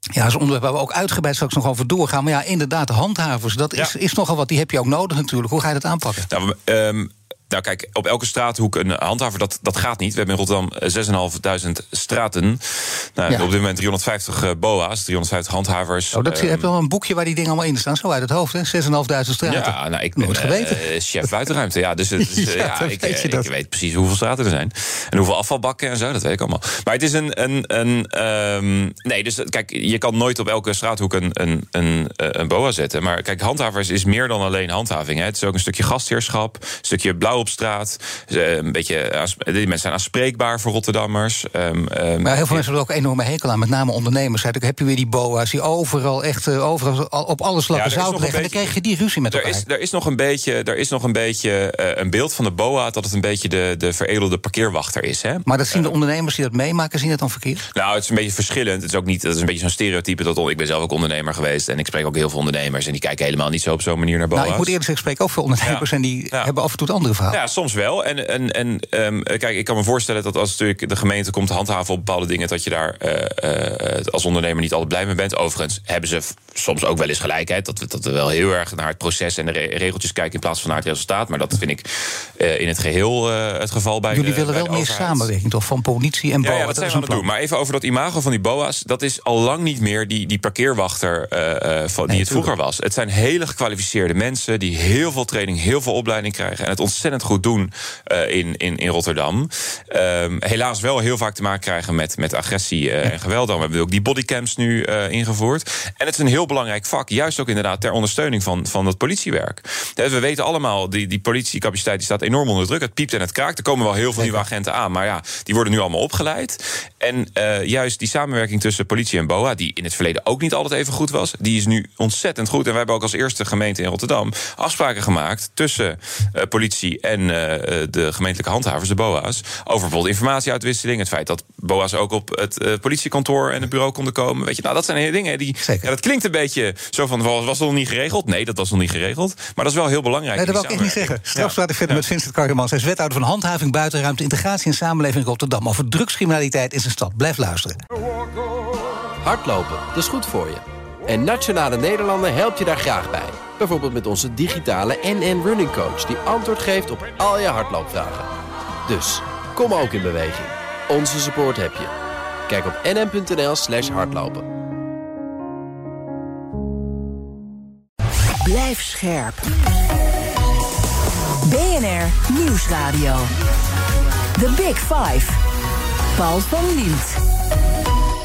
Ja, dat is een onderwerp waar we ook uitgebreid straks nog over doorgaan. Maar ja, inderdaad, de handhavers, dat is,
Ja.
is nogal wat. Die heb je ook nodig natuurlijk. Hoe ga je dat aanpakken?
Nou, ehm, Nou, kijk, op elke straathoek een handhaver, dat, dat gaat niet. We hebben in Rotterdam 6.500 straten. Nou,
Ja.
Op dit moment 350 eh, BOA's, 350 handhavers.
Oh, dat,
Ehm,
je hebt wel een boekje waar die dingen allemaal in staan. Zo uit het hoofd, hè? 6.500 straten.
Ja, nou, ik ben
Nooit geweten.
eh, chef buitenruimte. Ja, dus, het is, eh,
Ja,
ja, ik,
weet
eh, ik precies hoeveel straten er zijn. En hoeveel afvalbakken en zo, dat weet ik allemaal. Maar het is een... een, een ehm, nee, dus kijk, je kan nooit op elke straathoek een, een, een, eh, een boa zetten. Maar kijk, handhavers is meer dan alleen handhaving. Hè. Het is ook een stukje gastheerschap, een stukje blauw op straat. Eh, Een beetje, aans- die mensen zijn aanspreekbaar voor Rotterdammers. Ehm, ehm,
Maar heel veel mensen hebben er ook een enorme hekel aan, met name ondernemers. Dan heb je weer die boa's die overal echt eh, overal, al- op alles
Ja, er
zout
nog
leggen. En dan krijg je die ruzie met
Er
elkaar.
is, er is nog een beetje, er is nog een, beetje eh, een beeld van de BOA dat het een beetje de, de veredelde parkeerwachter is. Hè?
Maar dat zien de ondernemers die dat meemaken, zien het dan verkeerd?
Nou, het is een beetje verschillend. Het is ook niet, dat is een beetje zo'n stereotype. Dat, ik ben zelf ook ondernemer geweest en ik spreek ook heel veel ondernemers. En die kijken helemaal niet zo op zo'n manier naar BOA's.
Nou, ik moet eerlijk zeggen, ik spreek ook veel ondernemers
Ja.
en die
Ja.
hebben af en toe het andere
Ja, soms wel. En, en, en ehm, kijk, ik kan me voorstellen dat als natuurlijk de gemeente komt handhaven op bepaalde dingen, dat je daar eh, eh, als ondernemer niet altijd blij mee bent. Overigens hebben ze soms ook wel eens gelijkheid. Dat we, dat we wel heel erg naar het proces en de re- regeltjes kijken in plaats van naar het resultaat. Maar dat vind ik eh, in het geheel eh, het geval bij
Jullie
de-
willen
bij
wel meer samenwerking toch van politie en
Ja,
BOA?
ja, dat zijn we aan het doen. Maar even over dat imago van die BOA's. Dat is al lang niet meer die, die parkeerwachter van, die het vroeger was. Het zijn hele gekwalificeerde mensen die heel veel training, heel veel opleiding krijgen. En het ontzettend goed doen eh, in, in, in Rotterdam. Ehm, helaas wel heel vaak te maken krijgen met, met agressie eh, en geweld. Dan hebben we ook die bodycams nu eh, ingevoerd. En het is een heel belangrijk vak. Juist ook inderdaad ter ondersteuning van, van het politiewerk. Eh, We weten allemaal, die, die politiecapaciteit die staat enorm onder druk. Het piept en het kraakt. Er komen wel heel veel nieuwe agenten aan. Maar ja, die worden nu allemaal opgeleid. En juist die samenwerking tussen politie en BOA... die in het verleden ook niet altijd even goed was... die is nu ontzettend goed. En wij hebben ook als eerste gemeente in Rotterdam... afspraken gemaakt tussen eh, politie en eh, de gemeentelijke handhavers, de BOA's... over bijvoorbeeld informatieuitwisseling. Het feit dat BOA's ook op het eh, politiekantoor en het bureau konden komen. Weet je, nou, dat zijn hele dingen die...
Zeker.
Ja, dat klinkt een beetje zo van, was, was dat nog niet geregeld? Nee, dat was nog niet geregeld. Maar dat is wel heel belangrijk.
Nee, dat wil ik
die
echt niet zeggen. praat ik verder met Vincent Karremans. Hij is wethouder van handhaving, buitenruimte, integratie en samenleving in Rotterdam. Over drugscriminaliteit in zijn stad. Blijf luisteren.
Hardlopen, dat is goed voor je. En Nationale Nederlanden helpt je daar graag bij. Bijvoorbeeld met onze digitale NN Running Coach... die antwoord geeft op al je hardloopvragen. Dus, kom ook in beweging. Onze support heb je. Kijk op nn.nl slash hardlopen.
Blijf scherp. BNR Nieuwsradio. The Big Five. Paul van Liemt.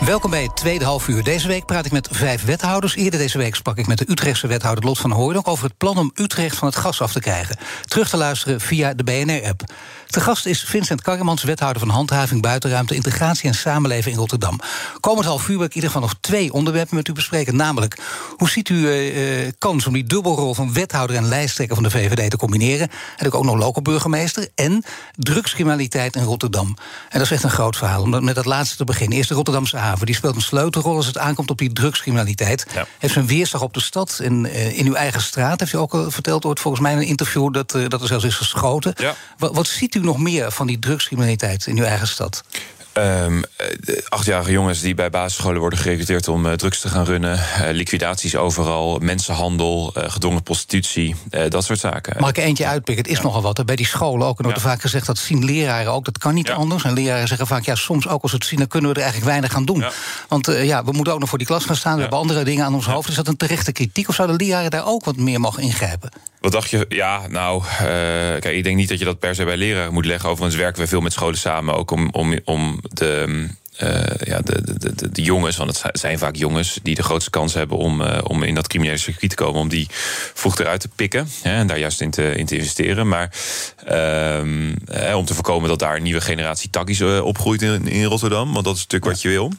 Welkom bij het tweede half uur. Deze week praat ik met vijf wethouders. Eerder deze week sprak ik met de Utrechtse wethouder Lot van Hooydonk... over het plan om Utrecht van het gas af te krijgen. Terug te luisteren via de BNR-app. Te gast is Vincent Karremans, wethouder van Handhaving, Buitenruimte... Integratie en Samenleving in Rotterdam. Komend half uur wil ik in ieder geval nog twee onderwerpen met u bespreken. Namelijk, hoe ziet u eh, eh, kans om die dubbelrol van wethouder en lijsttrekker van de VVD te combineren? En ook nog local burgemeester. En drugscriminaliteit in Rotterdam. En dat is echt een groot verhaal. Om met dat laatste te beginnen. Eerst de Rotterdamse haven. Die speelt een sleutelrol als het aankomt op die drugscriminaliteit.
Ja.
Heeft zijn weerslag op de stad. En eh, in uw eigen straat heeft u ook al verteld ooit volgens mij in een interview dat, eh, dat er zelfs is geschoten.
Ja.
Wat, wat ziet u nog meer van die drugscriminaliteit in uw eigen stad?
Ehm, eh, achtjarige jongens die bij basisscholen worden gerecruiteerd om eh, drugs te gaan runnen. eh, liquidaties overal, mensenhandel, gedwongen prostitutie, dat soort zaken.
Mag ik er eentje uitpikken? Het is nogal wat. hè. Bij die scholen ook. En wordt
Ja.
vaak gezegd dat zien leraren ook. Dat kan niet
Ja.
anders. En leraren zeggen vaak, ja, soms ook als we het zien, dan kunnen we er eigenlijk weinig aan doen. Want ja, we moeten ook nog voor die klas gaan staan. We hebben andere dingen aan ons hoofd. Is dat een terechte kritiek? Of zouden leraren daar ook wat meer mogen ingrijpen?
Wat dacht je? Ja, nou, eh, kijk, ik denk niet dat je dat per se bij leraren moet leggen. Overigens werken we veel met scholen samen, ook om, om, om de. eh, ja, de, de, de, de jongens, want het zijn- vaak jongens die de grootste kans hebben om, eh, om in dat criminele circuit te komen, om die vroeg eruit te pikken hè, en daar juist in te, in te investeren. Maar ehm, eh, om te voorkomen dat daar een nieuwe generatie takkies opgroeit in, in Rotterdam, want dat is natuurlijk wat je wil.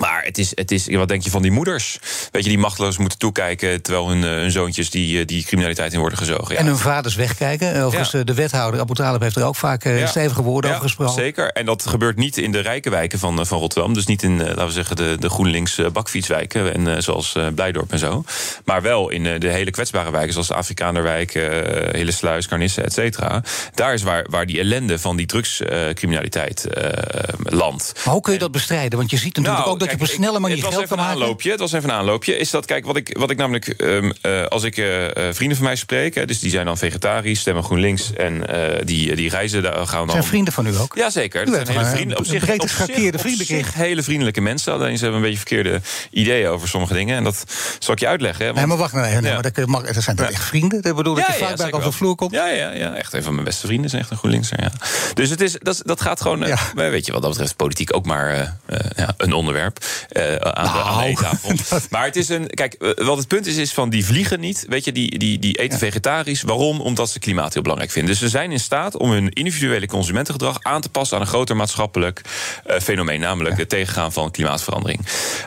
Maar het is, het is, wat denk je van die moeders? Weet je, die machteloos moeten toekijken terwijl hun, eh, hun zoontjes die, eh, die criminaliteit in worden gezogen. Ja.
En hun vaders wegkijken. Eh, Overigens,
Ja.
de wethouder Abu Talib heeft er ook vaak
Ja.
stevige woorden over gesproken.
Zeker. En dat gebeurt niet in de rijke wijken van, van Rotterdam. Dus niet in, laten we zeggen, de, de GroenLinks bakfietswijken. En, zoals Blijdorp en zo. Maar wel in de hele kwetsbare wijken. Zoals de Afrikanerwijk, eh Hele Sluis, Carnisse, et cetera. Daar is waar, waar die ellende van die drugscriminaliteit landt.
Maar hoe kun je dat bestrijden? Want je ziet natuurlijk
Nou,
ook dat je op een snelle manier
het was
geld
even
kan
een aanloopje. Het was even een aanloopje. Is dat, kijk, wat ik, wat ik namelijk, ehm, eh, als ik eh, eh, vrienden van mij spreek, hè, dus die zijn dan vegetarisch, stemmen GroenLinks en die, die reizen, daar gaan dan.
Zijn vrienden van u ook?
Dat
hebt
zijn hele vrienden. Op zich,
breed
op zich- op hele vriendelijke mensen. Alleen ze hebben een beetje verkeerde ideeën over sommige dingen. En dat zal ik je uitleggen. Hè,
Nee, maar wacht nou even. Nee,
Ja.
maar dat, mag, dat zijn toch echt vrienden? Dat bedoel dat je vaak bij
zeker
op de vloer komt?
Ja, ja, ja, echt een van mijn beste vrienden is echt een GroenLinkser. Ja. Dus het is, dat, dat gaat gewoon,
Ja.
weet je, wat dat betreft politiek ook maar ja, een onderwerp eh, aan, de, aan de
Nou,
eettafel.
dat-
Maar het is een, kijk, eh, wat het punt is, is van die vliegen niet, weet je, die, die, die eten vegetarisch. Waarom? Omdat ze klimaat heel belangrijk vinden. Dus ze zijn in staat om hun individuele consumentengedrag aan te passen aan een groter maatschappelijk eh, fenomeen, namelijk het tegengaan van klimaatverandering.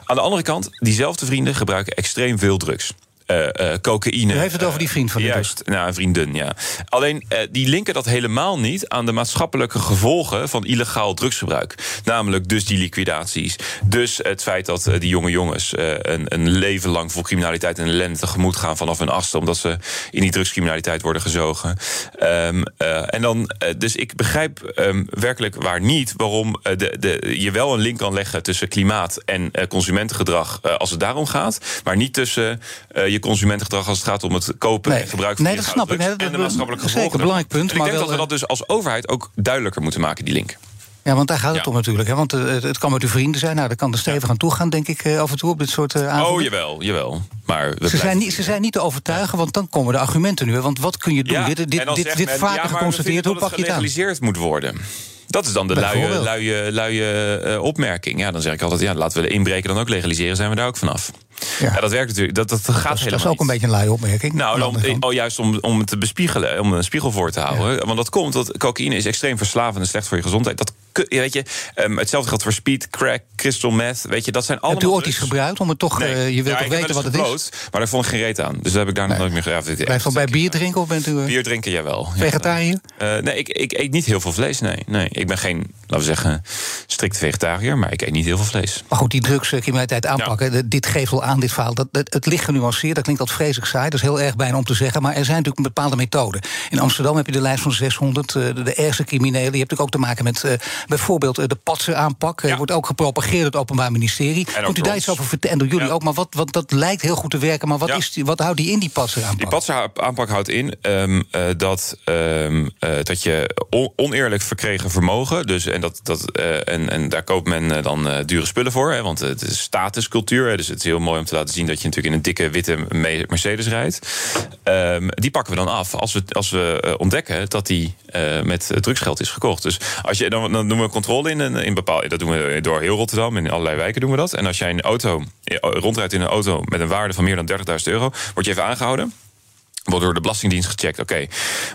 Aan de andere kant, diezelfde vrienden gebruiken extreem veel drugs. Eh, eh, cocaïne.
U heeft het over die vriend van u dus.
Juist, nou, een vriendin, ja. Alleen, eh, die linken dat helemaal niet aan de maatschappelijke gevolgen van illegaal drugsgebruik. Namelijk dus die liquidaties. Dus het feit dat die jonge jongens een, een leven lang voor criminaliteit en ellende tegemoet gaan vanaf hun achtste, omdat ze in die drugscriminaliteit worden gezogen. Ehm, eh, en dan, dus ik begrijp ehm, werkelijk waar niet waarom de, de, je wel een link kan leggen tussen klimaat en consumentengedrag als het daarom gaat, maar niet tussen je consumentengedrag als het gaat om het kopen
Nee.
en gebruiken van
Nee, dat snap ik. Nee, dat-
en de maatschappelijke
zeker,
gevolgen.
belangrijk punt,
En ik
maar
denk
wel,
dat we dat dus als overheid ook duidelijker moeten maken, die link.
Ja, want daar gaat het
Ja.
om natuurlijk. Hè? Want eh, het, het kan met uw vrienden zijn. Nou, daar kan er stevig aan toe gaan, denk ik, eh, af en toe op dit soort avonden.
Oh, jawel, jawel. Maar
Ze
blijven-
zijn, niet, ze zijn niet te overtuigen, want dan komen de argumenten nu. hè. Want wat kun je doen?
Ja,
dit dit, dit,
zegt
dit
men,
vaker geconstateerd, hoe pak je
het
aan?
moet worden. Dat is dan de luie, luie, luie eh, opmerking. Ja, dan zeg ik altijd, ja, laten we de inbreken dan ook legaliseren, zijn we daar ook vanaf. Ja, dat werkt natuurlijk. Dat, dat gaat
Dat is,
helemaal
dat is ook
niet.
een beetje een luie opmerking.
Nou, dan, oh, juist om, om het te bespiegelen, om een spiegel voor te houden. Want dat komt, dat cocaïne is extreem verslavend en slecht voor je gezondheid. Dat, ja, weet je, ehm, hetzelfde geldt voor speed, crack, crystal meth. Weet je, dat zijn allemaal.
Hebt u ooit iets gebruikt om het toch...
Nee.
eh, je wilt
Ja,
toch weten wat het is?
Maar daar vond ik geen reet aan. Dus daar heb ik daar nog nooit meer gedaan.
Blijft wel bij bier drinken of bent u eh,
Bier drinken, jawel. Ja.
vegetariër?
Eh, nee, ik, ik eet niet heel veel vlees. Nee, nee. Ik ben geen, laten we zeggen, strikt vegetariër, maar ik eet niet heel veel vlees.
Maar goed, die drugscriminaliteit aanpakken, dit geeft wel aan, dit verhaal. Dat, het ligt genuanceerd, dat klinkt altijd vreselijk saai. Dat is heel erg bijna om te zeggen, maar er zijn natuurlijk bepaalde methoden. In Amsterdam heb je de lijst van 600, eh, de, de ergste criminelen. Je hebt natuurlijk ook te maken met bijvoorbeeld eh, de patser-aanpak. Er
Ja.
wordt ook gepropageerd door het Openbaar Ministerie.
ook
Kunt u daar iets over vertellen? En door jullie
Ja.
ook, maar wat, wat, dat lijkt heel goed te werken. Maar wat,
Ja.
is die, wat houdt die in, die
Die
patser-aanpak?
patser-aanpak houdt in ehm, eh, dat, ehm, eh, dat je on- oneerlijk verkregen vermogen. Dus, en, dat, dat, eh, en, en daar koopt men eh, dan eh, dure spullen voor. Hè, want het is statuscultuur. Hè, dus het is heel mooi om te laten zien dat je natuurlijk in een dikke witte Me- Mercedes rijdt. Ehm, die pakken we dan af als we, als we eh, ontdekken dat die eh, met eh, drugsgeld is gekocht. Dus als je, dan, dan doen we controle in, in bepaalde. Dat doen we door heel Rotterdam. In allerlei wijken doen we dat. En als jij een auto eh, rondrijdt in een auto met een waarde van meer dan 30.000 euro, word je even aangehouden. Wordt door de Belastingdienst gecheckt. Oké,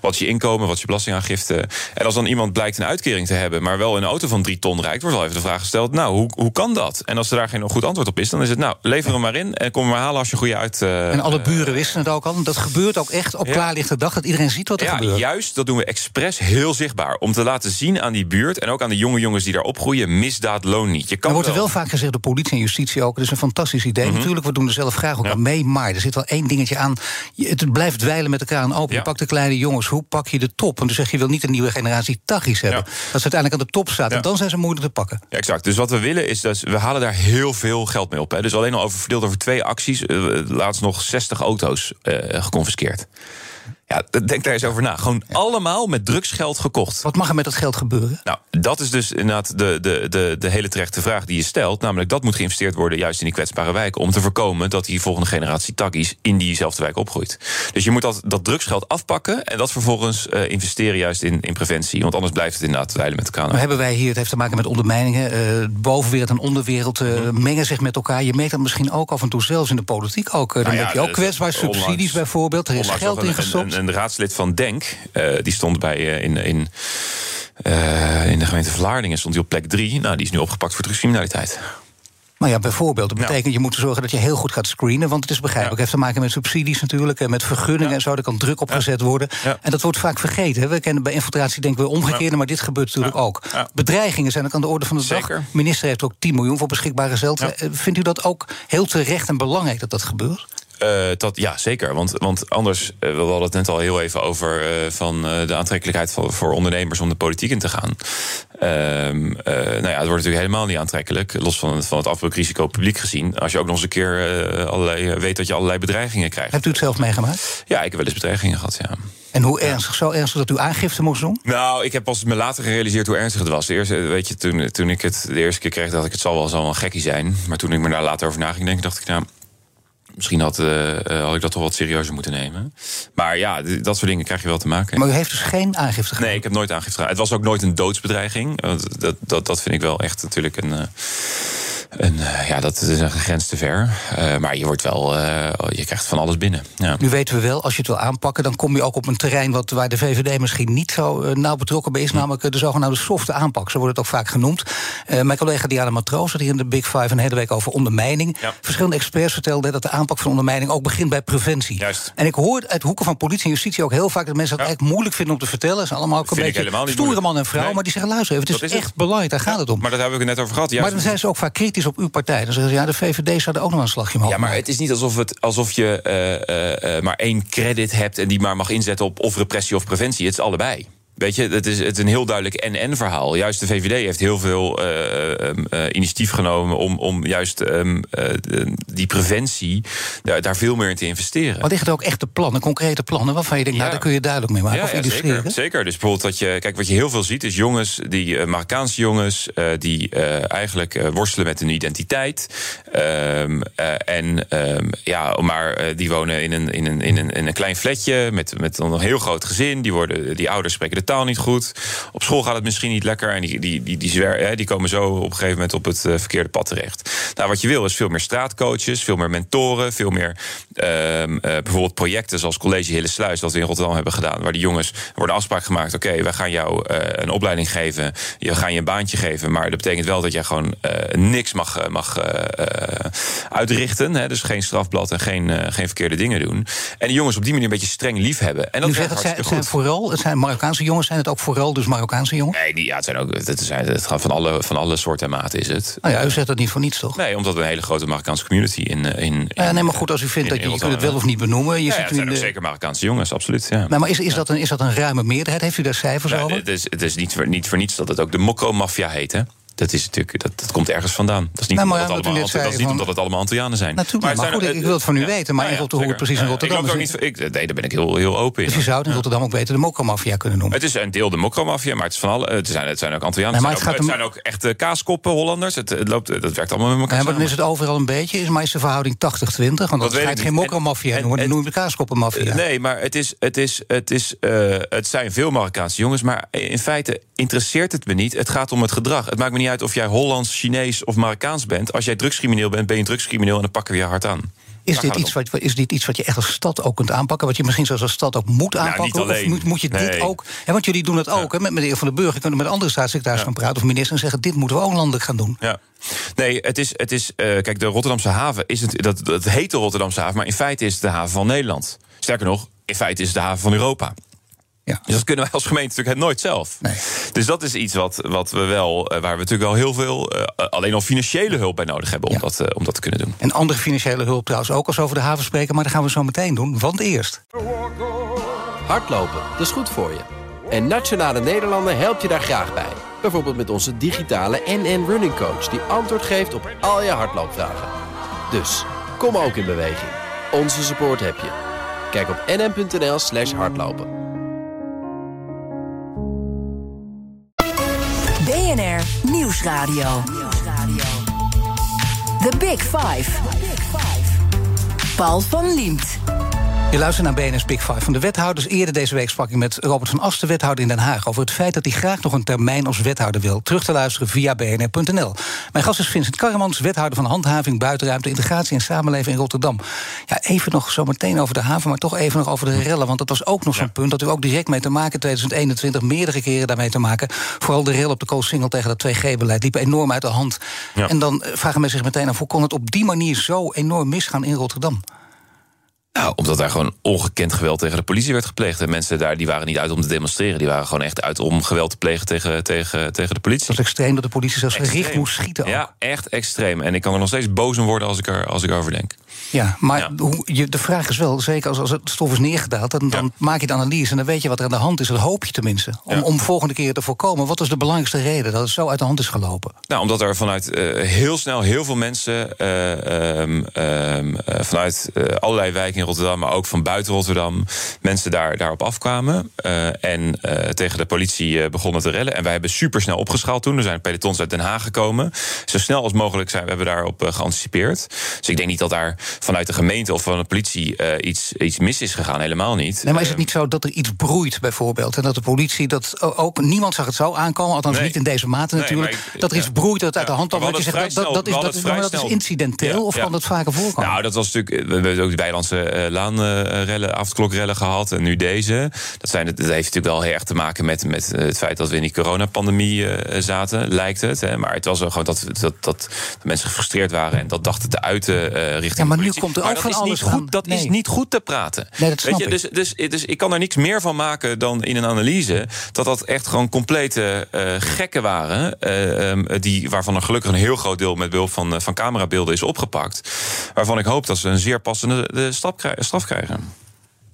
wat is je inkomen, wat is je belastingaangifte? En als dan iemand blijkt een uitkering te hebben, maar wel een auto van drie ton rijdt, wordt wel even de vraag gesteld: Nou, hoe, hoe kan dat? En als er daar geen goed antwoord op is, dan is het: Nou, lever hem maar in en kom hem maar halen als je goede uit. eh,
En alle buren wisten het ook al. Dat gebeurt ook echt op
Ja.
klaarlichte dag, dat iedereen ziet wat er
ja,
gebeurt.
juist, dat doen we expres heel zichtbaar. Om te laten zien aan die buurt en ook aan de jonge jongens die daar opgroeien: misdaad loont niet. Je kan
Er wordt er
wel-
vaak gezegd door politie en justitie ook. Het is een fantastisch idee.
Mhm.
Natuurlijk, we doen er zelf graag ook aan mee. Maar er zit wel één dingetje aan. Het blijft dweilen met elkaar aan open.
Ja.
Je pakt de kleine jongens. Hoe pak je de top? Want dan zeg je, je wil niet een nieuwe generatie taggies hebben. Dat ze uiteindelijk aan de top staat. En dan zijn ze moeilijk te pakken.
Ja, exact. Dus wat we willen is dat we halen daar heel veel geld mee op. Hè. Dus alleen al over verdeeld over twee acties, eh, laatst nog 60 auto's eh geconfiskeerd. Ja, denk daar eens over na. Gewoon allemaal met drugsgeld gekocht.
Wat mag er met dat geld gebeuren?
Nou, dat is dus inderdaad de, de, de, de hele terechte vraag die je stelt. Namelijk, dat moet geïnvesteerd worden juist in die kwetsbare wijken... om te voorkomen dat die volgende generatie takkies in diezelfde wijk opgroeit. Dus je moet dat, dat drugsgeld afpakken... en dat vervolgens eh, investeren juist in, in preventie. Want anders blijft het inderdaad dweilen met elkaar.
Nou hebben wij hier, het heeft te maken met ondermijningen. eh bovenwereld en onderwereld eh,
Mhm.
mengen zich met elkaar. Je merkt dat misschien ook af en toe zelfs in de politiek ook. Dan
Nou ja,
heb je ook kwetsbaar
onlangs-
subsidies bijvoorbeeld. Er is geld ingestopt.
Een, raadslid van Denk, eh, die stond bij eh, in, in, eh, in de gemeente Vlaardingen stond hij op plek drie. Nou, die is nu opgepakt voor drugscriminaliteit.
Maar ja, bijvoorbeeld, dat
Ja.
betekent je moet zorgen dat je heel goed gaat screenen. Want het is begrijpelijk. Het heeft te maken met subsidies natuurlijk. En met vergunningen en zo. Er kan druk op gezet worden. En dat wordt vaak vergeten. We kennen bij infiltratie denken we omgekeerde, maar dit gebeurt natuurlijk ook. Bedreigingen zijn ook aan de orde van de
Zeker.
dag. Minister heeft ook 10 miljoen voor beschikbare. Eh, Vindt u dat ook heel terecht en belangrijk dat dat gebeurt?
Uh, dat, ja, zeker. Want, want anders, uh, we hadden het net al heel even over uh, van de aantrekkelijkheid van, voor ondernemers om de politiek in te gaan. Ehm, nou ja, het wordt natuurlijk helemaal niet aantrekkelijk, los van, van het afbreukrisico publiek gezien. Als je ook nog eens een keer allerlei, weet dat je allerlei bedreigingen krijgt.
Hebt u het zelf meegemaakt?
Ja, ik heb wel eens bedreigingen gehad, ja.
En hoe ernstig? Zo ernstig dat u aangifte moest doen?
Nou, ik heb pas me later gerealiseerd hoe ernstig het was. De eerste, weet je, toen, toen ik het de eerste keer kreeg, dacht ik het zal wel, zal wel een gekkie zijn. Maar toen ik me daar later over na ging denken, dacht ik, nou, misschien had, uh, had ik dat toch wat serieuzer moeten nemen. Maar ja, dat soort dingen krijg je wel te maken.
Maar u heeft dus geen aangifte gedaan?
Nee, ik heb nooit aangifte gedaan. Het was ook nooit een doodsbedreiging. Dat, dat, dat vind ik wel echt natuurlijk een. En uh, ja, dat is een grens te ver. Uh, maar je wordt wel, uh, je krijgt van alles binnen. Ja.
Nu weten we wel, als je het wil aanpakken, dan kom je ook op een terrein wat, waar de VVD misschien niet zo nauw betrokken bij is, hm. namelijk de zogenaamde softe aanpak. Zo wordt het ook vaak genoemd. mijn collega Diana Matroos had hier in de Big Five een hele week over ondermijning. Ja. Verschillende experts vertelden dat de aanpak van ondermijning ook begint bij preventie.
Juist.
En ik hoor uit hoeken van politie en justitie ook heel vaak dat mensen dat ja. eigenlijk moeilijk vinden om te vertellen. Ze zijn allemaal ook een beetje stoere man en vrouw, nee. maar die zeggen: luister even, het is, is echt het. belangrijk, daar gaat het om.
Maar dat hebben we het net over gehad. Juist.
Maar dan zijn ze ook vaak kritisch op uw partij. Dan zeggen ze, ja, de VVD zou er ook nog een slagje mogen
Ja, maar het is niet alsof, het, alsof je uh, uh, maar één credit hebt... en die maar mag inzetten op of repressie of preventie. Het is allebei. Weet je, het is, het is een heel duidelijk en-en verhaal. Juist de VVD heeft heel veel uh, uh, initiatief genomen om, om juist um, uh, die preventie daar, daar, veel meer in te investeren.
Maar liggen er ook echte plannen, concrete plannen, waarvan je denkt, ja. nou, daar kun je duidelijk mee maken
ja,
of
ja,
illustreren?
Zeker, zeker. Dus bijvoorbeeld dat je, kijk, wat je heel veel ziet, is jongens, die Marokkaanse jongens, die eigenlijk worstelen met hun identiteit. Um, en um, ja, maar die wonen in een, in een, in een, in een klein flatje met, met een heel groot gezin. Die, worden, die ouders spreken de taal niet goed. Op school gaat het misschien niet lekker. En die, die, die, die, zwer, die komen zo op een gegeven moment op het uh, verkeerde pad terecht. Nou, wat je wil is veel meer straatcoaches, veel meer mentoren, veel meer uh, uh, bijvoorbeeld projecten zoals College Hille Sluis, dat we in Rotterdam hebben gedaan. Waar die jongens worden afspraak gemaakt. Oké, okay, wij gaan jou uh, een opleiding geven. We gaan je een baantje geven. Maar dat betekent wel dat jij gewoon niks mag, mag uitrichten. Hè? Dus geen strafblad en geen, geen verkeerde dingen doen. En die jongens op die manier een beetje streng lief hebben. En dat
het zijn, het zijn vooral, het zijn Marokkaanse jongens, zijn het ook vooral dus Marokkaanse jongens?
Nee, die, ja, het, zijn ook, het, zijn, het gaat van alle, van alle soorten en maten is het.
Nou ja, u zegt dat niet voor niets, toch?
Nee, omdat we een hele grote Marokkaanse community in... in, in
ja, nee, maar goed, als u vindt in, dat je, je kunt het wel of niet benoemen... Je
ja,
zit
ja, het zijn
de...
ook zeker Marokkaanse jongens, absoluut. Ja.
Nou, maar is, is, dat een, is dat een ruime meerderheid? Heeft u daar cijfers over?
Het is, het is niet, voor, niet voor niets dat het ook de Mokro-maffia heet, hè? Dat, is natuurlijk, dat, dat komt ergens vandaan. Dat is niet,
nou, maar
omdat, het allemaal, dat is niet van... omdat het allemaal Antillianen zijn.
Natuurlijk, maar, goed, ik wil het van u weten. Maar
ja,
ja, hoe het precies in Rotterdam
ik ook niet, ik, Nee, daar ben ik heel, heel open in.
Dus je zou het in Rotterdam ook beter de mokromafia kunnen noemen?
Het is een deel de mokromafia, maar het, is van alle, het, zijn, het zijn ook Antillianen.
Nee,
het, zijn ook, het zijn ook echte kaaskoppen Hollanders. Het, het loopt, dat werkt allemaal met elkaar
ja, maar dan is het overal een beetje. Is, maar is de verhouding 80-20? Want dat, ga je geen mokromafia noemen. Dan noem je de kaaskoppenmafia.
Nee, maar het, is, het, is, het, is, uh, het zijn veel Marokkaanse jongens. Maar in feite interesseert het me niet. Het gaat om het gedrag. Het maakt me niet uit of jij Hollands, Chinees of Marokkaans bent. Als jij drugscrimineel bent, ben je een drugscrimineel en dan pakken we je hard aan.
Is dit, iets wat, is dit iets wat je echt als stad ook kunt aanpakken? Wat je misschien zelfs als stad ook moet aanpakken?
Nou,
of moet, moet je
nee.
dit ook... Ja, want jullie doen het ook. Ja. Hè, met meneer Van den Burger Je kunt met andere staatssecretaris ja. gaan praten... of ministers en zeggen, dit moeten we ook landelijk gaan doen.
Ja. Nee, het is, het is uh, kijk, de Rotterdamse haven... Is het, dat, dat heet de Rotterdamse haven... maar in feite is het de haven van Nederland. Sterker nog, in feite is het de haven van Europa.
Ja.
Dus dat kunnen wij als gemeente natuurlijk nooit zelf.
Nee.
Dus dat is iets wat, wat we wel, waar we natuurlijk wel heel veel, uh, alleen al financiële hulp bij nodig hebben om, ja. dat, uh, om dat te kunnen doen.
En andere financiële hulp trouwens ook als we over de haven spreken, maar dat gaan we zo meteen doen. Want eerst.
Hardlopen, dat is goed voor je. En Nationale Nederlanden helpt je daar graag bij. Bijvoorbeeld met onze digitale NN Running Coach, die antwoord geeft op al je hardloopvragen. Dus kom ook in beweging. Onze support heb je. Kijk op nn.nl/slash hardlopen.
BNR Nieuwsradio. The Big Five. Paul van Liemt.
Je luistert naar BNS Big Five van de wethouders. Eerder deze week sprak ik met Robert van Asten, wethouder in Den Haag... over het feit dat hij graag nog een termijn als wethouder wil. Terug te luisteren via bnr.nl. Mijn gast is Vincent Karremans, wethouder van Handhaving... Buitenruimte, Integratie en Samenleving in Rotterdam. Ja, even nog zo meteen over de haven, maar toch even nog over de rellen... want dat was ook nog zo'n ja. punt dat u ook direct mee te maken... 2021 meerdere keren daarmee te maken. Vooral de rel op de Koolsingel tegen dat 2G-beleid... liep enorm uit de hand. Ja. En dan vragen mensen zich meteen af... hoe kon het op die manier zo enorm misgaan in Rotterdam?
Nou, omdat daar gewoon ongekend geweld tegen de politie werd gepleegd. En mensen daar die waren niet uit om te demonstreren. Die waren gewoon echt uit om geweld te plegen tegen, tegen, tegen de politie.
Dat was extreem dat de politie zelfs gericht moest schieten. Ook.
Ja, echt extreem. En ik kan er nog steeds boos om worden als ik, er, als ik over denk.
Ja, maar
Ja.
Hoe, je, de vraag is wel, zeker als, als het stof is neergedaald... Dan, dan
Ja.
maak je de analyse en dan weet je wat er aan de hand is. Dat hoop je tenminste. Om,
Ja.
om volgende keer te voorkomen. Wat is de belangrijkste reden dat het zo uit de hand is gelopen?
Nou, omdat er vanuit eh, heel snel heel veel mensen eh, ehm, ehm, eh, vanuit allerlei wijken in Rotterdam, maar ook van buiten Rotterdam, mensen daar, daarop afkwamen en tegen de politie begonnen te rellen. En wij hebben supersnel opgeschaald toen. Er zijn pelotons uit Den Haag gekomen. Zo snel als mogelijk zijn we hebben daarop geanticipeerd. Dus ik denk niet dat daar vanuit de gemeente of van de politie eh, iets, iets mis is gegaan. Helemaal niet.
Nee, maar is het
Ehm,
niet zo dat er iets broeit bijvoorbeeld? En dat de politie dat ook... Niemand zag het zo aankomen, althans
Nee.
niet in deze mate natuurlijk.
ik-
dat er iets
ja.
broeit, dat uit de hand loopt. Dat je zegt, dat, is, dat, dat is incidenteel of
Ja,
kan dat vaker voorkomen?
Nou, dat was natuurlijk. We hebben ook de Bijlandse eh, Laanrellen, avondklokrellen gehad. En nu deze. Dat, zijn, dat heeft natuurlijk wel heel erg te maken met, met eh, het feit dat we in die coronapandemie eh, zaten, lijkt het. Hè. Maar het was wel gewoon dat, dat, dat mensen gefrustreerd waren en dat dachten te uiten eh, richting.
Ja, maar
de
nu komt er
Maar
ook
dat
van
is
alles
niet goed,
aan.
Dat is niet goed te praten.
Nee, dat snap
Weet je,
ik.
dus, dus, dus ik kan er niks meer van maken dan in een analyse dat dat echt gewoon complete eh, gekken waren. eh, ehm, die, waarvan er gelukkig een heel groot deel met behulp van, eh, van camerabeelden is opgepakt. Waarvan ik hoop dat ze een zeer passende de stap krij- straf krijgen.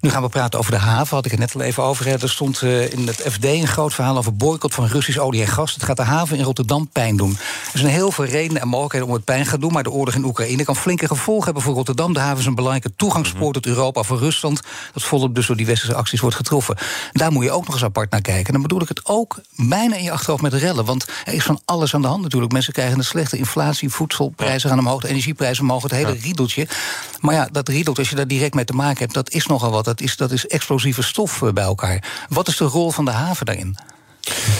Nu gaan we praten over de haven, had ik het net al even over. Er stond eh, in het FD een groot verhaal over boycott van Russisch olie en gas. Het gaat de haven in Rotterdam pijn doen. Er zijn heel veel redenen en mogelijkheden om het pijn te gaan doen... maar de oorlog in Oekraïne kan flinke gevolgen hebben voor Rotterdam. De haven is een belangrijke toegangspoort tot Europa voor Rusland... dat volop dus door die westerse acties wordt getroffen. Daar moet je ook nog eens apart naar kijken. En dan bedoel ik het ook bijna in je achterhoofd met rellen. Want er is van alles aan de hand natuurlijk. Mensen krijgen een slechte inflatie, voedselprijzen gaan omhoog... de energieprijzen omhoog, het hele riedeltje. Maar ja, dat riedeltje, als je daar direct mee te maken hebt... dat is nogal wat. Dat is, dat is explosieve stof eh, bij elkaar. Wat is de rol van de haven daarin?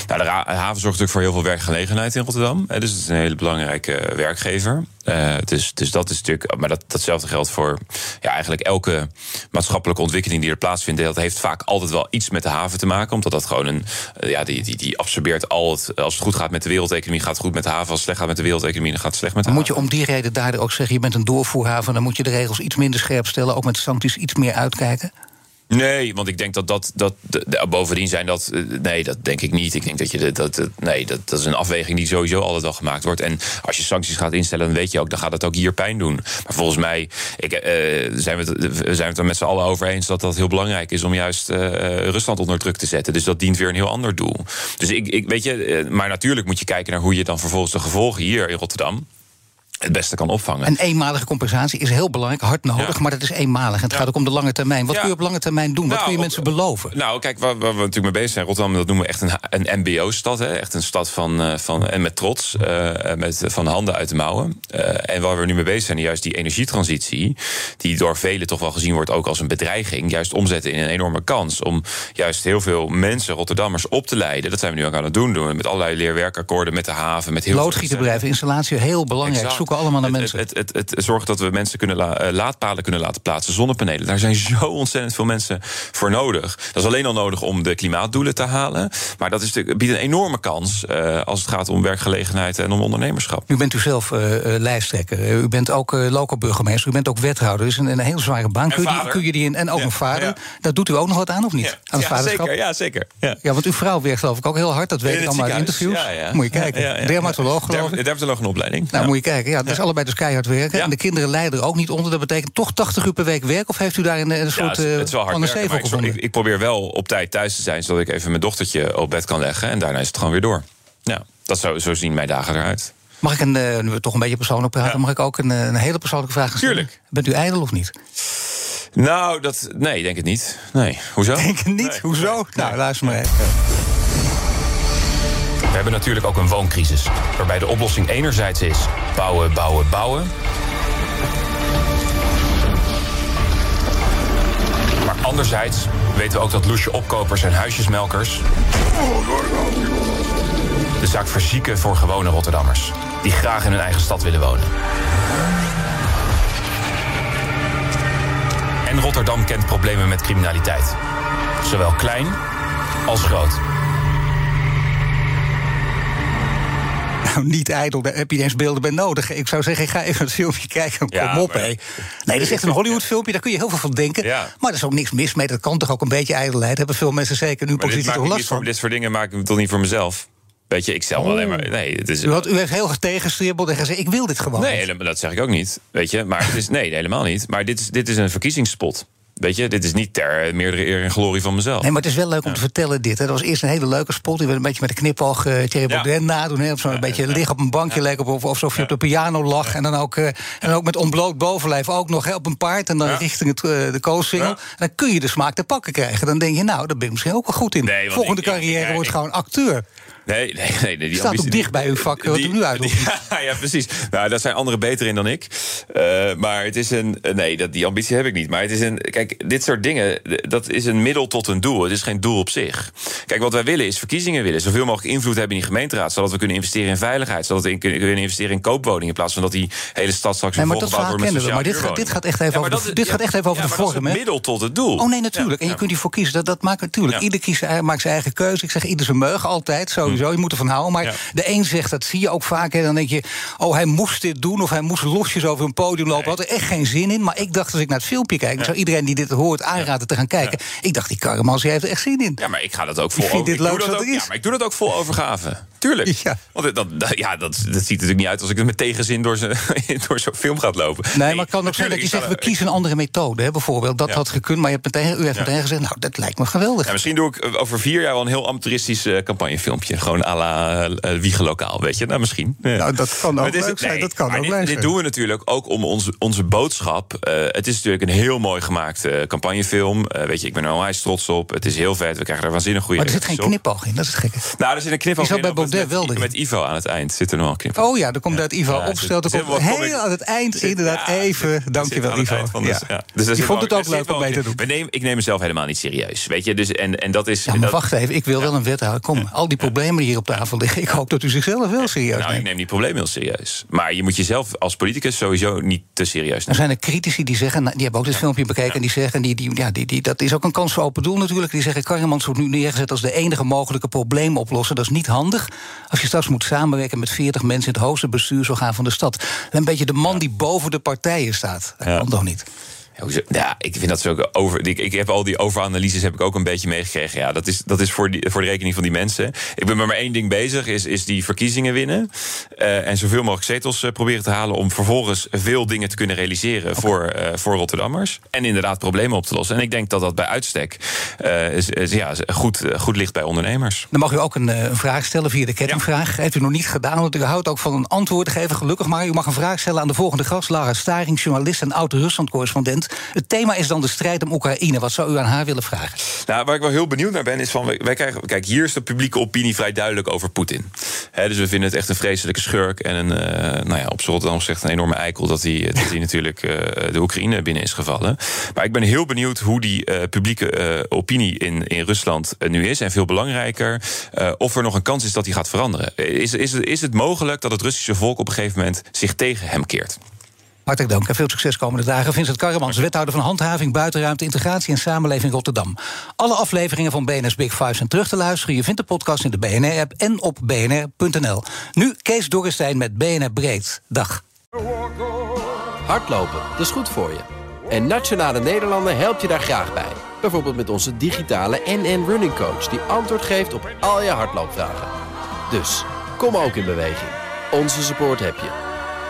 Nou, de haven zorgt natuurlijk voor heel veel werkgelegenheid in Rotterdam. Hè, dus het is een hele belangrijke eh, werkgever. Eh, dus, dus dat is natuurlijk. Maar dat, datzelfde geldt voor ja, eigenlijk elke maatschappelijke ontwikkeling die er plaatsvindt. Dat heeft vaak altijd wel iets met de haven te maken. Omdat dat gewoon een. eh, ja, die, die, die absorbeert al het. Als het goed gaat met de wereldeconomie, gaat het goed met de haven. Als het slecht gaat met de wereldeconomie, dan gaat het slecht met de
Dan moet
haven.
je om die reden daardoor ook zeggen... je bent een doorvoerhaven, dan moet je de regels iets minder scherp stellen... ook met sancties iets meer uitkijken?
Nee, want ik denk dat dat. dat bovendien zijn dat. eh, Nee, dat denk ik niet. Ik denk dat je. Dat, nee, dat, dat is een afweging die sowieso altijd wel gemaakt wordt. En als je sancties gaat instellen, dan weet je ook. dan gaat het ook hier pijn doen. Maar volgens mij ik, eh, zijn, we het, zijn we het er met z'n allen over eens dat dat heel belangrijk is. om juist eh, Rusland onder druk te zetten. Dus dat dient weer een heel ander doel. Dus ik, ik weet je. Maar natuurlijk moet je kijken naar hoe je dan vervolgens de gevolgen hier in Rotterdam. Het beste kan opvangen.
Een eenmalige compensatie is heel belangrijk, hard nodig,
Ja.
maar dat is eenmalig. En het gaat ook om de lange termijn. Wat kun je op lange termijn doen? Wat
Nou,
kun je mensen beloven?
Nou, kijk, waar, waar we natuurlijk mee bezig zijn, Rotterdam, dat noemen we echt een, een MBO-stad. hè. Echt een stad van, eh, van, en met trots, eh, met, van handen uit de mouwen. Eh, en waar we nu mee bezig zijn, juist die energietransitie, die door velen toch wel gezien wordt ook als een bedreiging, juist omzetten in een enorme kans om juist heel veel mensen, Rotterdammers, op te leiden. Dat zijn we nu ook aan het doen, doen we met allerlei leerwerkakkoorden, met de haven, met heel veel-
Loodgieterbedrijven, installatie, heel belangrijk.
Exact.
Zoeken allemaal naar
Het-
mensen.
Het, het, het, het zorgt dat we mensen kunnen la- eh, laadpalen kunnen laten plaatsen, zonnepanelen. Daar zijn zo ontzettend veel mensen voor nodig. Dat is alleen al nodig om de klimaatdoelen te halen. Maar dat is natuurlijk, biedt een enorme kans eh, als het gaat om werkgelegenheid en om ondernemerschap.
Nu bent u zelf eh, lijsttrekker. U bent ook uh, local burgemeester. U bent ook wethouder. Dus een, een heel zware baan. Kun je, die,
vader.
kun je die in, en ook
Ja,
een vader.
ja.
Daar doet u ook nog wat aan, of niet? aan het vaderschap?
zeker. Ja, zeker. Ja.
Ja, want uw vrouw werkt geloof ik ook heel hard. Dat weet
In
ik allemaal uit interviews.
Ja, ja.
Moet je kijken.
Ja, ja, ja.
Dermatoloog geloof ik.
Der- Dermatoloog een opleiding.
Nou,
Ja.
moet je kijken. Ja, dat is allebei dus keihard werken. En de kinderen lijden er ook niet onder. Dat betekent toch 80 uur per week werk? Of heeft u daar een, een
Ja,
soort
het, is- het is wel hard
van een
werken, maar
zevel
ik,
gevonden?
ik, ik probeer wel op tijd thuis te zijn... zodat ik even mijn dochtertje op bed kan leggen. En daarna is het gewoon weer door. Ja, dat zo, zo zien mijn dagen eruit.
Mag ik een, eh, toch een beetje persoonlijk praten...
Ja.
mag ik ook een, eh, een hele persoonlijke vraag stellen?
Tuurlijk.
Bent u ijdel of niet?
Nou, dat, nee, denk het niet. Nee, hoezo?
Denk het niet.
Nee.
Hoezo? Nou, luister maar even.
We hebben natuurlijk ook een wooncrisis. Waarbij de oplossing enerzijds is bouwen, bouwen, bouwen. Maar anderzijds weten we ook dat loesje opkopers en huisjesmelkers... de zaak verzieken voor gewone Rotterdammers... die graag in hun eigen stad willen wonen. En Rotterdam kent problemen met criminaliteit. Zowel klein als groot.
Nou, niet ijdel, daar heb je eens beelden bij nodig. Ik zou zeggen, ga even het filmpje kijken. Kom
Ja,
op, hé. Nee, dat is echt een Hollywood-filmpje, daar kun je heel veel van denken.
Ja.
Maar er is ook niks mis mee, dat kan toch ook een beetje ijdelheid. Hebben veel mensen zeker
dit,
positie toch
ik
last
niet voor,
van?
dit soort dingen maak ik toch niet voor mezelf? Weet je, ik stel alleen maar. Nee, het is.
U, had, u heeft heel erg tegenstribbeld en gezegd: ik wil dit gewoon.
Nee, helemaal- dat zeg ik ook niet. Weet je, maar het is. Nee, helemaal niet. Maar dit is, dit is een verkiezingsspot. Weet je, dit is niet ter meerdere eer en glorie van mezelf.
Nee, maar het is wel leuk om te vertellen dit. Hè. Dat was eerst een hele leuke spot. Die werd een beetje met de knipoog eh Thierry
Ja.
Baudet nadoen. Hè. Op zo'n beetje liggen op een bankje leek op, of, alsof je op de piano lag. En dan ook, eh, en ook met ontbloot bovenlijf ook nog hè, op een paard. En dan richting het, eh, de. En dan kun je de smaak te pakken krijgen. Dan denk je, nou, daar ben ik misschien ook wel goed in.
Nee,
Volgende
ik-
carrière
ik-
wordt
ik-
gewoon acteur.
Nee, nee, nee. nee die
Staat ook
ambitie-
dicht bij uw vak, wat
die-
u nu
die- Ja, ja, precies. Nou, daar zijn anderen beter in dan ik. Eh, maar het is een. eh, Nee, dat, die ambitie heb ik niet. Maar het is een. Kijk, dit soort dingen. Dat is een middel tot een doel. Het is geen doel op zich. Kijk, wat wij willen is verkiezingen willen. Zoveel mogelijk invloed hebben in die gemeenteraad. Zodat we kunnen investeren in veiligheid. Zodat we in- kunnen investeren in koopwoningen. In plaats van dat die hele stad straks
Nee,
weer
maar dat
wordt met
we. Maar dit gaat, dit gaat echt even over de, dit gaat echt even over
ja,
de
maar dat is
vorm.
het middel tot het doel.
Oh nee, natuurlijk. En je kunt hiervoor kiezen. Dat, dat maakt natuurlijk. Ieder hij maakt zijn eigen keuze. Ik zeg ieder zijn meug altijd. Sowieso. Je moet ervan houden. Maar
Ja.
de een zegt, dat zie je ook vaak. hè, dan denk je, oh, hij moest dit doen. Of hij moest losjes over een podium lopen. Had er echt geen zin in. Maar ik dacht, als ik naar het filmpje kijk. dan zou iedereen die dit hoort aanraden te gaan kijken. Ik dacht, die Karremans die heeft er echt zin in.
Ja, maar ik ga dat ook vol ik doe
leuk
dat ook. Ja, maar ik doe dat ook vol overgave. Tuurlijk.
Ja.
Want dat, dat, ja, dat, dat ziet er natuurlijk niet uit als ik het met tegenzin door zo'n door zo'n film gaat lopen.
Nee, maar het kan ook zijn dat je zegt, we kiezen een andere methode. Hè, bijvoorbeeld, dat
Ja.
had gekund. Maar je hebt meteen, u heeft meteen gezegd, nou, dat lijkt me geweldig.
Ja, misschien doe ik eh, over vier jaar wel een heel amateuristisch eh, campagnefilmpje. Gewoon à la uh, Wiegelokaal, weet je? Nou, misschien. Ja.
Nou, dat kan ook leuk zijn, dat kan ook
dit,
leuk
dit
zijn.
doen we natuurlijk ook om onze, onze boodschap. eh, het is natuurlijk een heel mooi gemaakte eh, campagnefilm. Eh, weet je, ik ben er onwijs trots op. Het is heel vet. We krijgen er waanzinnig goede
Maar er zit geen knipoog in, dat is het gekke.
Nou, er zit een knipoog in. Met-
Baudet wel
met,
erin.
met Ivo aan het eind zit er nog een knipoog.
Oh ja, dan komt uit Ivo
Ja,
opstelt.
er
komt heel aan het eind inderdaad even. Dankjewel, Ivo.
dus, zit
vond het ook
er
leuk om mee te doen.
Ik neem mezelf helemaal niet serieus. Weet je, dus, en, en dat is. Dat-
wacht even, ik wil wel een wethouder. Kom, al die problemen die hier op tafel liggen. Ik hoop dat u zichzelf wel serieus
Nou, ik
neemt.
neem die problemen heel serieus. Maar je moet jezelf als politicus sowieso niet te serieus
Er
nemen.
zijn er critici die zeggen, nou, die hebben ook dit filmpje bekeken... en die zeggen, die, die, ja, die, die, dat is ook een kans voor open doel natuurlijk... die zeggen, Karremans wordt nu neergezet als de enige mogelijke probleemoplosser. Dat is niet handig als je straks moet samenwerken met 40 mensen... in het hoogste bestuursorgaan van de stad. Een beetje de man die boven de partijen staat. Dat kan toch niet?
Ja, ik vind dat zo ook over. Ik, ik heb al die overanalyses heb ik ook een beetje meegekregen. Ja, dat is, dat is voor, die, voor de rekening van die mensen. Ik ben maar maar één ding bezig, is, is die verkiezingen winnen. eh, en zoveel mogelijk zetels eh, proberen te halen. om vervolgens veel dingen te kunnen realiseren voor, eh, voor Rotterdammers. En inderdaad problemen op te lossen. En ik denk dat dat bij uitstek is, is- ja, goed, goed ligt bij ondernemers.
Dan mag u ook een, vraag stellen via de kettingvraag. Heeft u nog niet gedaan, want u houdt ook van een antwoord te geven. Gelukkig maar. U mag een vraag stellen aan de volgende gast. Lara Staring, journalist en oud-Rusland-correspondent. Het thema is dan de strijd om Oekraïne. Wat zou u aan haar willen vragen?
Nou, waar ik wel heel benieuwd naar ben, is van. Wij krijgen, kijk, hier is de publieke opinie vrij duidelijk over Poetin. Dus we vinden het echt een vreselijke schurk. En een, eh, nou ja, op zegt een enorme eikel dat hij, dat hij natuurlijk eh, de Oekraïne binnen is gevallen. Maar ik ben heel benieuwd hoe die eh, publieke opinie in, in Rusland nu is. En veel belangrijker, of er nog een kans is dat die gaat veranderen. Is, is, is het mogelijk dat het Russische volk op een gegeven moment zich tegen hem keert?
Hartelijk dank en veel succes komende dagen. Vincent Karremans, wethouder van Handhaving, Buitenruimte, Integratie en Samenleving Rotterdam. Alle afleveringen van BNS Big Five zijn terug te luisteren. Je vindt de podcast in de BNR-app en op bnr.nl. Nu Kees Dorrestein met BNR Breed. Dag.
Hardlopen, dat is goed voor je. En Nationale Nederlanden helpt je daar graag bij. Bijvoorbeeld met onze digitale NN Running Coach... die antwoord geeft op al je hardloopvragen. Dus, kom ook in beweging. Onze support heb je.